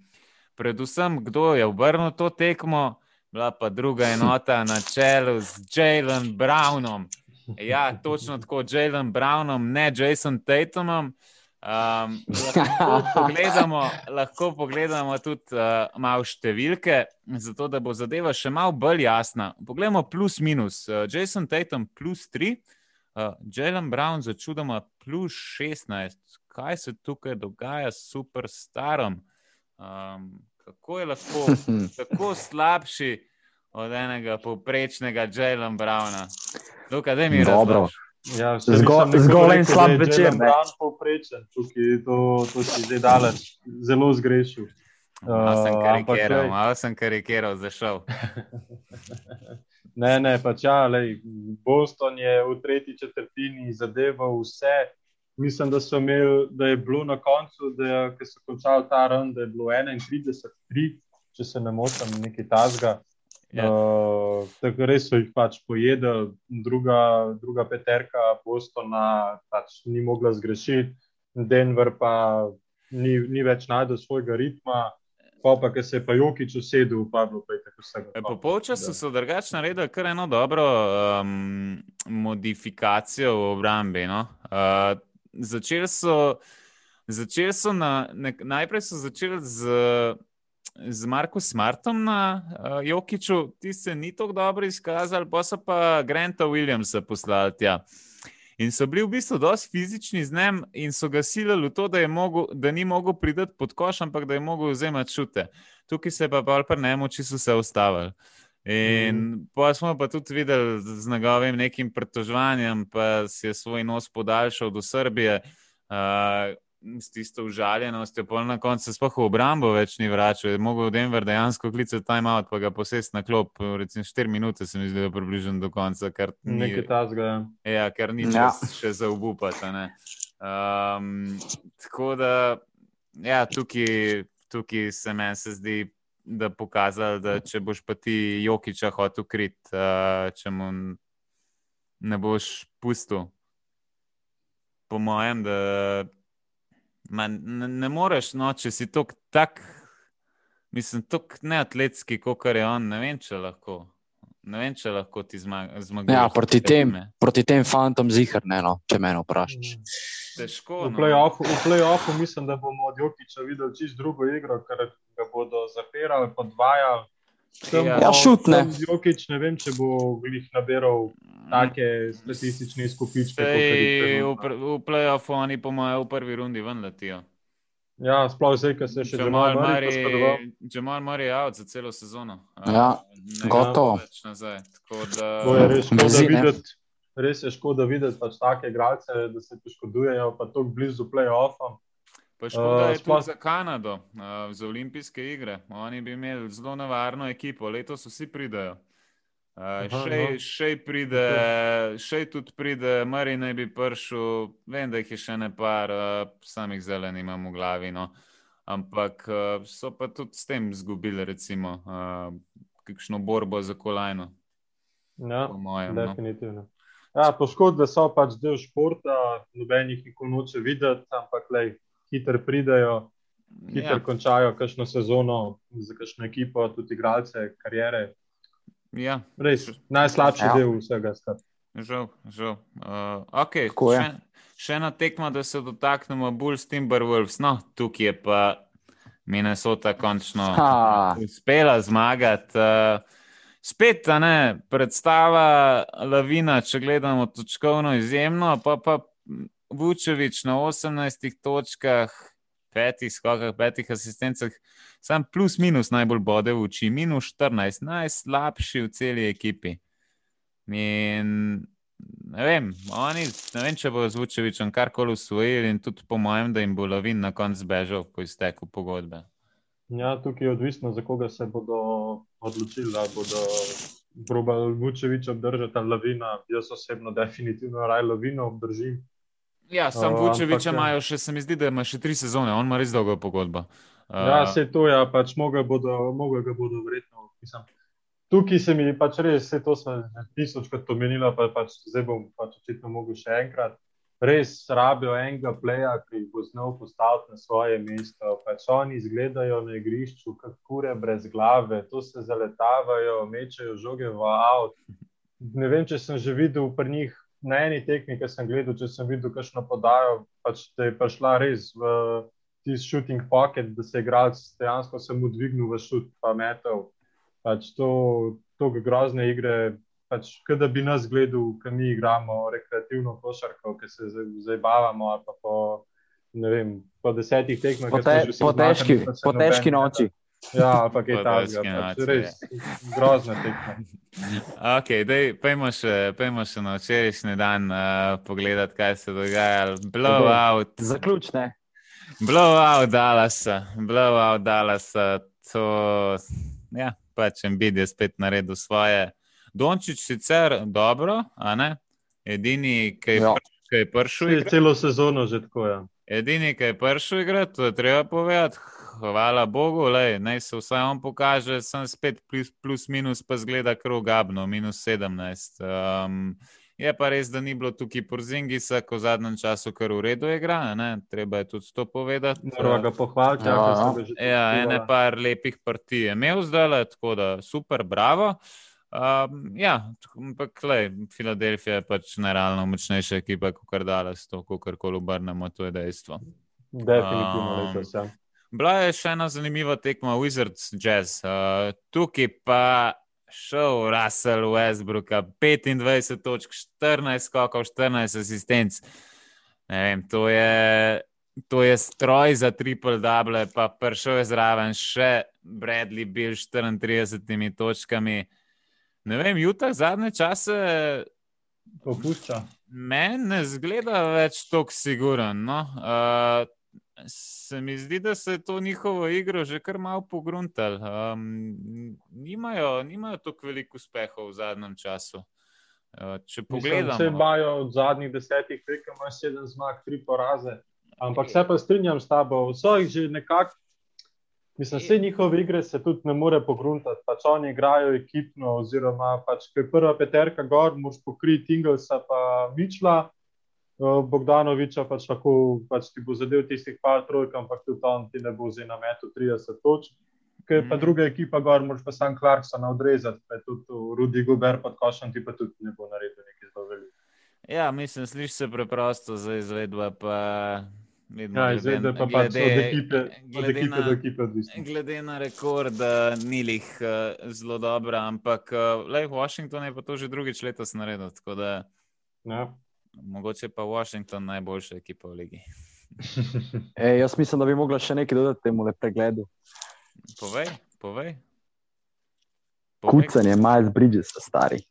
predvsem kdo je obrnil to tekmo, bila pa druga enota na čelu z Jalen Brownom. Ja, točno tako, Jalen Brownom, ne Jason Tatumom. Um, lahko, pogledamo, lahko pogledamo tudi uh, malo številke, zato da bo zadeva še malo bolj jasna. Poglejmo, plus minus. Uh, Jason Tatum plus 3, uh, Jalen Brown za čudoma plus 16. Kaj se tukaj dogaja s superstarom? Um, kako je lahko tako slabši od enega povprečnega Jalen Browna? Tukaj, da mi je dobro. Ja, Zgolj en slab večer. Ne, povprečen, tukaj to, to si zdaj daleč, zelo zgrešil. Malo sem karikiral, uh, malo sem karikiral, zašel. ne, ne, pač ja, lej, Boston je v tretji četrtini zadeval vse, mislim, da, imeli, da je bilo na koncu, da so končali ta run, da je bilo 31, 3, če se ne motim, nekaj tazga. Ja. Uh, tako res so jih pač pojedli, druga, druga peterka Bostona pač ni mogla zgrešiti, Denver pa ni, ni več najdel svojega ritma. Pa, pa ki se je pa Jokič usedel, pa je bilo tako vse. E, po polčasu so drugače naredili kar eno dobro um, modifikacijo v obrambi. No? Uh, začeli so, začeli so na, ne, najprej so začeli z z Marko Smartom na uh, Jokiču, ti se ni tako dobro izkazali, pa so pa Granta Williamsa poslali tja. In so bili v bistvu dosti fizični z njim in so ga silili v to, da, mogel, da ni mogel priti pod koš, ampak da je mogel vzemati čute. Tukaj se je pa bolj prnemo, če so se ustavili. In mm. pa smo pa tudi videli z njegovim nekim pretožvanjem, pa si je svoj nos podaljšal do Srbije. Uh, s tisto užaljenostjo, pa na koncu se spohaj v obrambo več ni vračal. Je mogel Denver dejansko klicati timeout, pa ga posest na klop, recimo 4 minute, se mi zdi, da je približen do konca. Nekaj tasga. Ja, ja ker ni ja. čas še za obupati. Um, tako da, ja, tukaj, tukaj se meni se zdi. Da pokazali, da če boš pa ti Jokiča hotel krit, uh, če mu ne boš pustil. Po mojem, da Man, ne, ne moreš, no, če si tako, tak, mislim, tako neatletski, kot je on. Ne vem, če lahko. Ne vem, če lahko ti zmagaš. Ja, proti tem, proti tem fantom zihar, ne, no, če me vprašaš. Mm. Težko. V play-offu play mislim, da bomo od Jokiča videli čist drugo igro, ker ga bodo zapirali, podvajali. Sem, ja, šutne. Jokič, ne vem, če bo jih nabiral take statistične izkupičke. V, v play-offu oni, po mojem, v prvi rundi ven letijo. Ja, sploh zdaj, ki se še že malo mari. Če malo mari out za celo sezono. Ja, gotovo. To je res škoda videti. Res je škoda videti pač take igralce, da se poškodujejo, pa tako blizu play-offa. Pa škoda je tudi za Kanado, za olimpijske igre. Oni bi imeli zelo nevarno ekipo, letos vsi pridajo. Še pride, še tudi pride, Mari naj bi prišel, vem, da jih je še ne par, samih zelenih imam v glavi. No. Ampak so pa tudi s tem izgubili, recimo, kakšno borbo za kolajno. Ja, mojem, no. definitivno. No. Ja, poškodbe so pač del športa, nobenih nikoli noče videti, ampak lej, hitro pridejo, hitro ja. končajo kakšno sezono za kakšno ekipo, tudi igralce, karijere. Ja. Res, najslabši ja. del vsega. Žal, žal. Uh, okay. še, še ena tekma, da se dotaknemo bolj s Timberwolves. No, tukaj je pa Minnesota končno ha. uspela zmagati. Uh, Spet, ne, predstava Lavina, če gledamo točkovno izjemno, pa pa Vučevič na 18 točkah, petih skokah, petih asistencah, sam plus minus najbolj bode v oči, minus 14, najslabši v celi ekipi. In ne vem, oni, ne vem, če bo z Vučevičem karkoli usvojili in tudi po mojem, da jim bo Lavin na koncu zbežal po izteku pogodbe. Ja, tukaj je odvisno, za koga se bodo odločili, da bodo probali Vučeviča obdržati ali Lavina. Jaz osebno definitivno raj Lavino obdržim. Ja, sam Vučevič imajo še, se mi zdi, da ima še tri sezone, on ima res dolgo pogodbo. Uh, ja, se to je, ja, pač mogo ga bodo verjetno. Mislim. Tukaj se mi pač res, vse to sem tisočkrat omenila, pa pač zdaj bom pač očitno mogel še enkrat. Res rabijo enega pleja, ki bo znal postaviti na svoje mesto. Pač oni izgledajo na igrišču, kot kure brez glave, to se zaletavajo, mečejo žoge v avt. Ne vem, če sem že videl pri njih na eni tekmi, ki sem gledal, če sem videl, kakšno podajo, pač da je prišla res v tisti shooting pocket, da se je igralec dejansko samo dvignil v šut, pa metal. Pač to, to grozne igre, pač, da bi nas gledal, ki mi igramo rekreativno košarko, ki se zabavamo, ali pa po, vem, po desetih tekmah. Po, te, po, težki, po težki noči. Ja, ampak je ta pač res grozna tekma. Okay, dej, pejmo, še, pejmo še na včerajšnji dan uh, pogledati, kaj se dogaja. Blowout. Zaključne. Blowout Dallas, blowout Dallas. To, ja, pač Embiid je spet naredil svoje. Dončić sicer dobro, a ne? Edini, ki je, ja. je prišel. Je celo sezono že tako, ja. Edini, ki je prišel igrati, to je treba povedati. hvala Bogu, lej, naj se vsaj on pokaže, sem spet plus, plus minus, pa zgleda krogabno, minus 17. Um, je pa res, da ni bilo tukaj porzingisa, ko v zadnjem času kar v redu igra, ne? treba je tudi to povedati. Moramo ga pohvaliti, Ja. ja, so ga že Ja, ene par lepih partij je imel zdaj, tako da super, bravo. Um, ja, ampak Filadelfija je pač nerealno močnejša ekipa, kot kar Dallas, to, kar koli obrnemo, to je dejstvo. Definitivno Um, letos. Ja. Bila je še ena zanimiva tekma Wizards Jazz. Uh, tukaj pa šel Russell Westbrook, 25 točk, 14 skokov, 14 asistenc. Ne vem, to je, to je stroj za triple double, pa prišel je zraven še Bradley Bill s 34 točkami. Ne vem, Jutah zadnje čase Popušča. Meni ne zgleda več tako siguren. No? Uh, se mi zdi, da se je to njihovo igro že kar malo pogruntalo. Um, nimajo, nimajo tako veliko uspehov v zadnjem času. Uh, če pogledamo, imajo od zadnjih desetih tekem, imajo sedem zmag, tri poraze. Ampak se pa strinjam s tabo, vso jih že nekako. Mislim, vse njihove igre se tudi ne more pogruntati. Pač oni igrajo ekipno, oziroma pač, ko je prva peterka gor, moš pokriti Inglesa pa Mičla. Bogdanoviča pač lahko pač ti bo zadev tistih par trojk, ampak tudi on ti ne bo zdaj na metu 30 točk. Ker pa Mhm. druga ekipa gor, moš pa sam Clarksona odrezati, pa tudi Rudi Guber pod košem, ti pa tudi ne bo naredil nekaj zelo veliko. ja, mislim, sliši se preprosto za izvedbo. Pa, Ja, izvedbe pa pač od ekipe, od ekipe na- do ekipe odvisno. Glede na rekord, uh, ni jih uh, zelo dobra, ampak uh, lej, Washington je pa to že drugič letos naredil. Tako da Ja. Mogoče pa Washington najboljša ekipa v ligi. E, jaz mislim, da bi mogla še nekaj dodati temu le pregledu. Povej, povej. Povej. Kucanje, Miles Bridges, stari.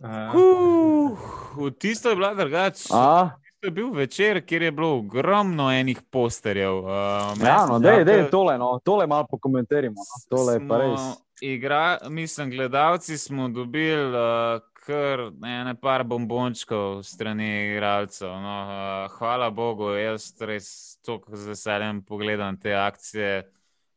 Uh, v tisto je bila drugače. A? To je bil večer, kjer je bilo ogromno enih posterjev. Uh, Ja, no, dej, dej, tole, no, tole malo pokomentiramo. No. Tole je pa res. Igra, mislim, gledalci smo dobili uh, kar ene par bombončkov strani igralcev. No, uh, hvala Bogu, jaz res tako z veseljem pogledam te akcije.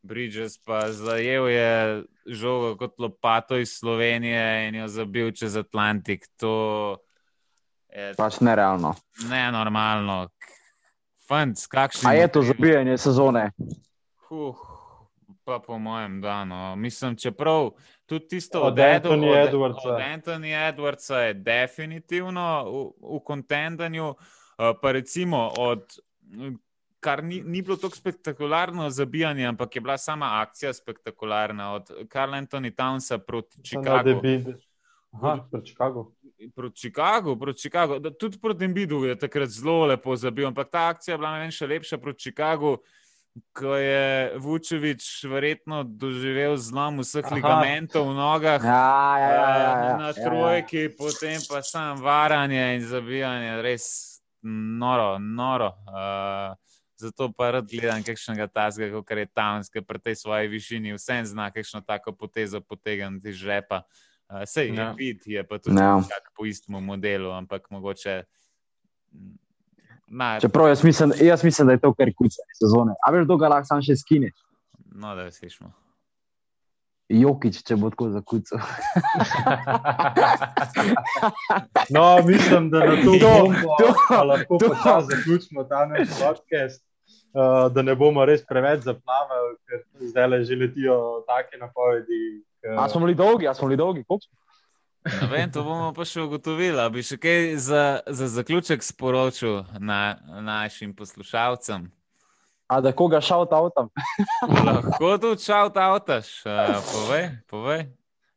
Bridges pa zajel je žogo kot lopato iz Slovenije in jo zabil čez Atlantik. To je Pač nerealno. nenormalno. Fant, kakšen A je to zabijanje sezone? Huh, pa po mojem, da. No. Mislim, čeprav tudi tisto Od Edu- Anthony od- Edwardsa. Od Anthony Edwardsa je definitivno v, v kontendanju, uh, pa recimo od. Kar ni, ni bilo tako spektakularno zabijanje, ampak je bila sama akcija spektakularna. Od Karl Anthony Townsa proti Chicagu. Aha, pri Chicagu. Proti Chicagu, proti Chicagu. Da, tudi proti Embidu je takrat zelo lepo zabil, ampak ta akcija je bila meni še lepša proti Chicagu, ko je Vučevič verjetno doživel zlom vseh Aha. ligamentov v nogah. Ja, ja, ja, ja, eh, ja, Na ja, ja. trojki, potem pa sam varanje in zabijanje, res noro, noro. Uh, zato pa rad gledam kakšnega tazga, kot je Towns, ki pri tej svoji višini vse zna kakšno tako potezo potegniti iz žepa. Uh, sej Ja. ja. vid je pa tudi Ja. ja. po istem modelu, ampak mogoče. Ma, Čeprav jaz mislim, jaz mislim, da je to kar kucanje sezone. A veš, dolga lahko sam še skine. no, da slišimo. Jokič, če bo tako zakucal. No, mislim, da na to To, bombo to, pa lahko počasi zaključimo ta naš podcast, uh, da ne bomo res preveč zaplavali, ker zdaj le že letijo take napovedi. ke- A smo bili dolgi, a smo bili dolgi, koliko smo? Ne vem, to bomo pa še ugotovili. Bi še kaj za, za zaključek sporočil na, našim poslušalcem? A da koga šaut avtom? Lahko tudi šaut avtaš, povej, povej.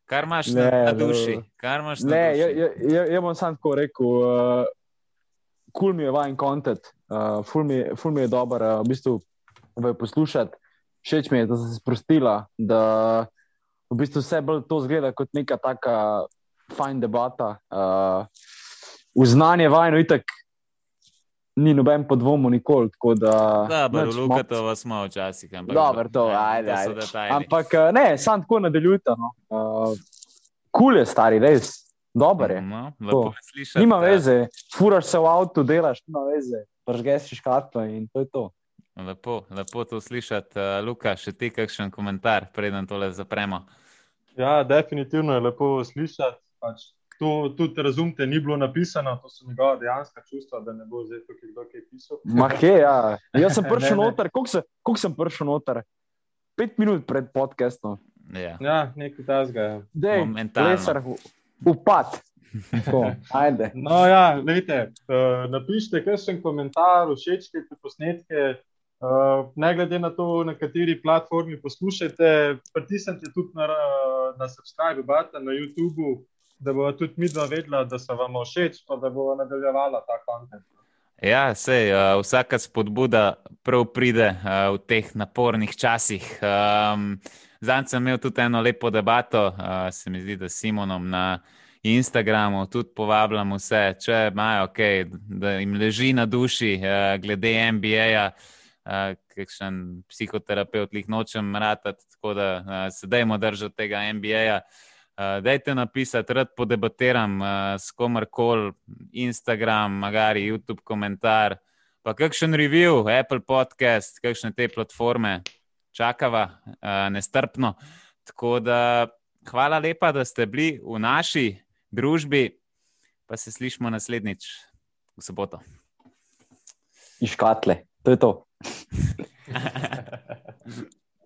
Kar imaš ne, Ne, na ne, duši? Kar imaš na Ne, duši? jaz ja, ja, ja bom sam tako rekel. Uh, kul mi je vajen kontent, uh, ful, mi, ful mi je dober, uh, v bistvu poslušati. Všeč mi je, da sem se sprostila, da v bistvu vse bolj to zgleda kot neka taka fajn debata. Uh, v znanje vajno itak ni noben podvomu nikoli. tako Da, Da, nič, bro, Lukatova smo včasih. Ampak, Dobro, to, ajde, to ajde. detajli. Ampak eh, ne, sam tako nadaljujte. No. Uh, kul je stari, res, dober je. No, To. slišati. Nima da- veze, furaš se v avtu, delaš, nima veze, pržgeš škatlo in to je to. Lepo, lepo to slišati. Uh, Luka, še ti kakšen komentar, preden tole zapremo? Ja, definitivno je lepo slišati. Pač to tudi razumete, ni bilo napisano, to so njegova dejanska čustva, da ne bo zdaj tukaj kdo kaj pisal. Mahe, ja. Jaz sem prišel noter, koliko sem, koliko sem prišel noter? Pet minut pred podcastom. Ja, Ja, nekaj tasga. Ja. Dej, lesar, upad. Tako, Ajde. No, ja, lejte, uh, napišite, kakšen komentar, všečkajte posnetke. Uh, ne glede na to, na kateri platformi poslušate, pritisnite tudi na, na subscribe button na YouTubu, da bo tudi mi dva vedela, da se vam všeč, pa da bo nadaljevala ta kontent. ja sej, uh, vsaka spodbuda prav pride uh, v teh napornih časih. Um, Zdaj sem imel tudi eno lepo debato, uh, se mi zdi, da s Simonom na Instagramu tudi povabljam vse, če imajo kaj, da jim leži na duši, uh, glede MBA-ja. Uh, kakšen psihoterapeut jih nočem ratati, tako da uh, se dajmo držati tega MBA-ja. Uh, dajte napisati, rad podebatiram uh, s komarkoli, Instagram, magari YouTube komentar, pa kakšen review, Apple podcast, kakšne te platforme, čakava uh, nestrpno. Tako da hvala lepa, da ste bili v naši družbi, pa se slišmo naslednjič v soboto. Iškatle, to je to.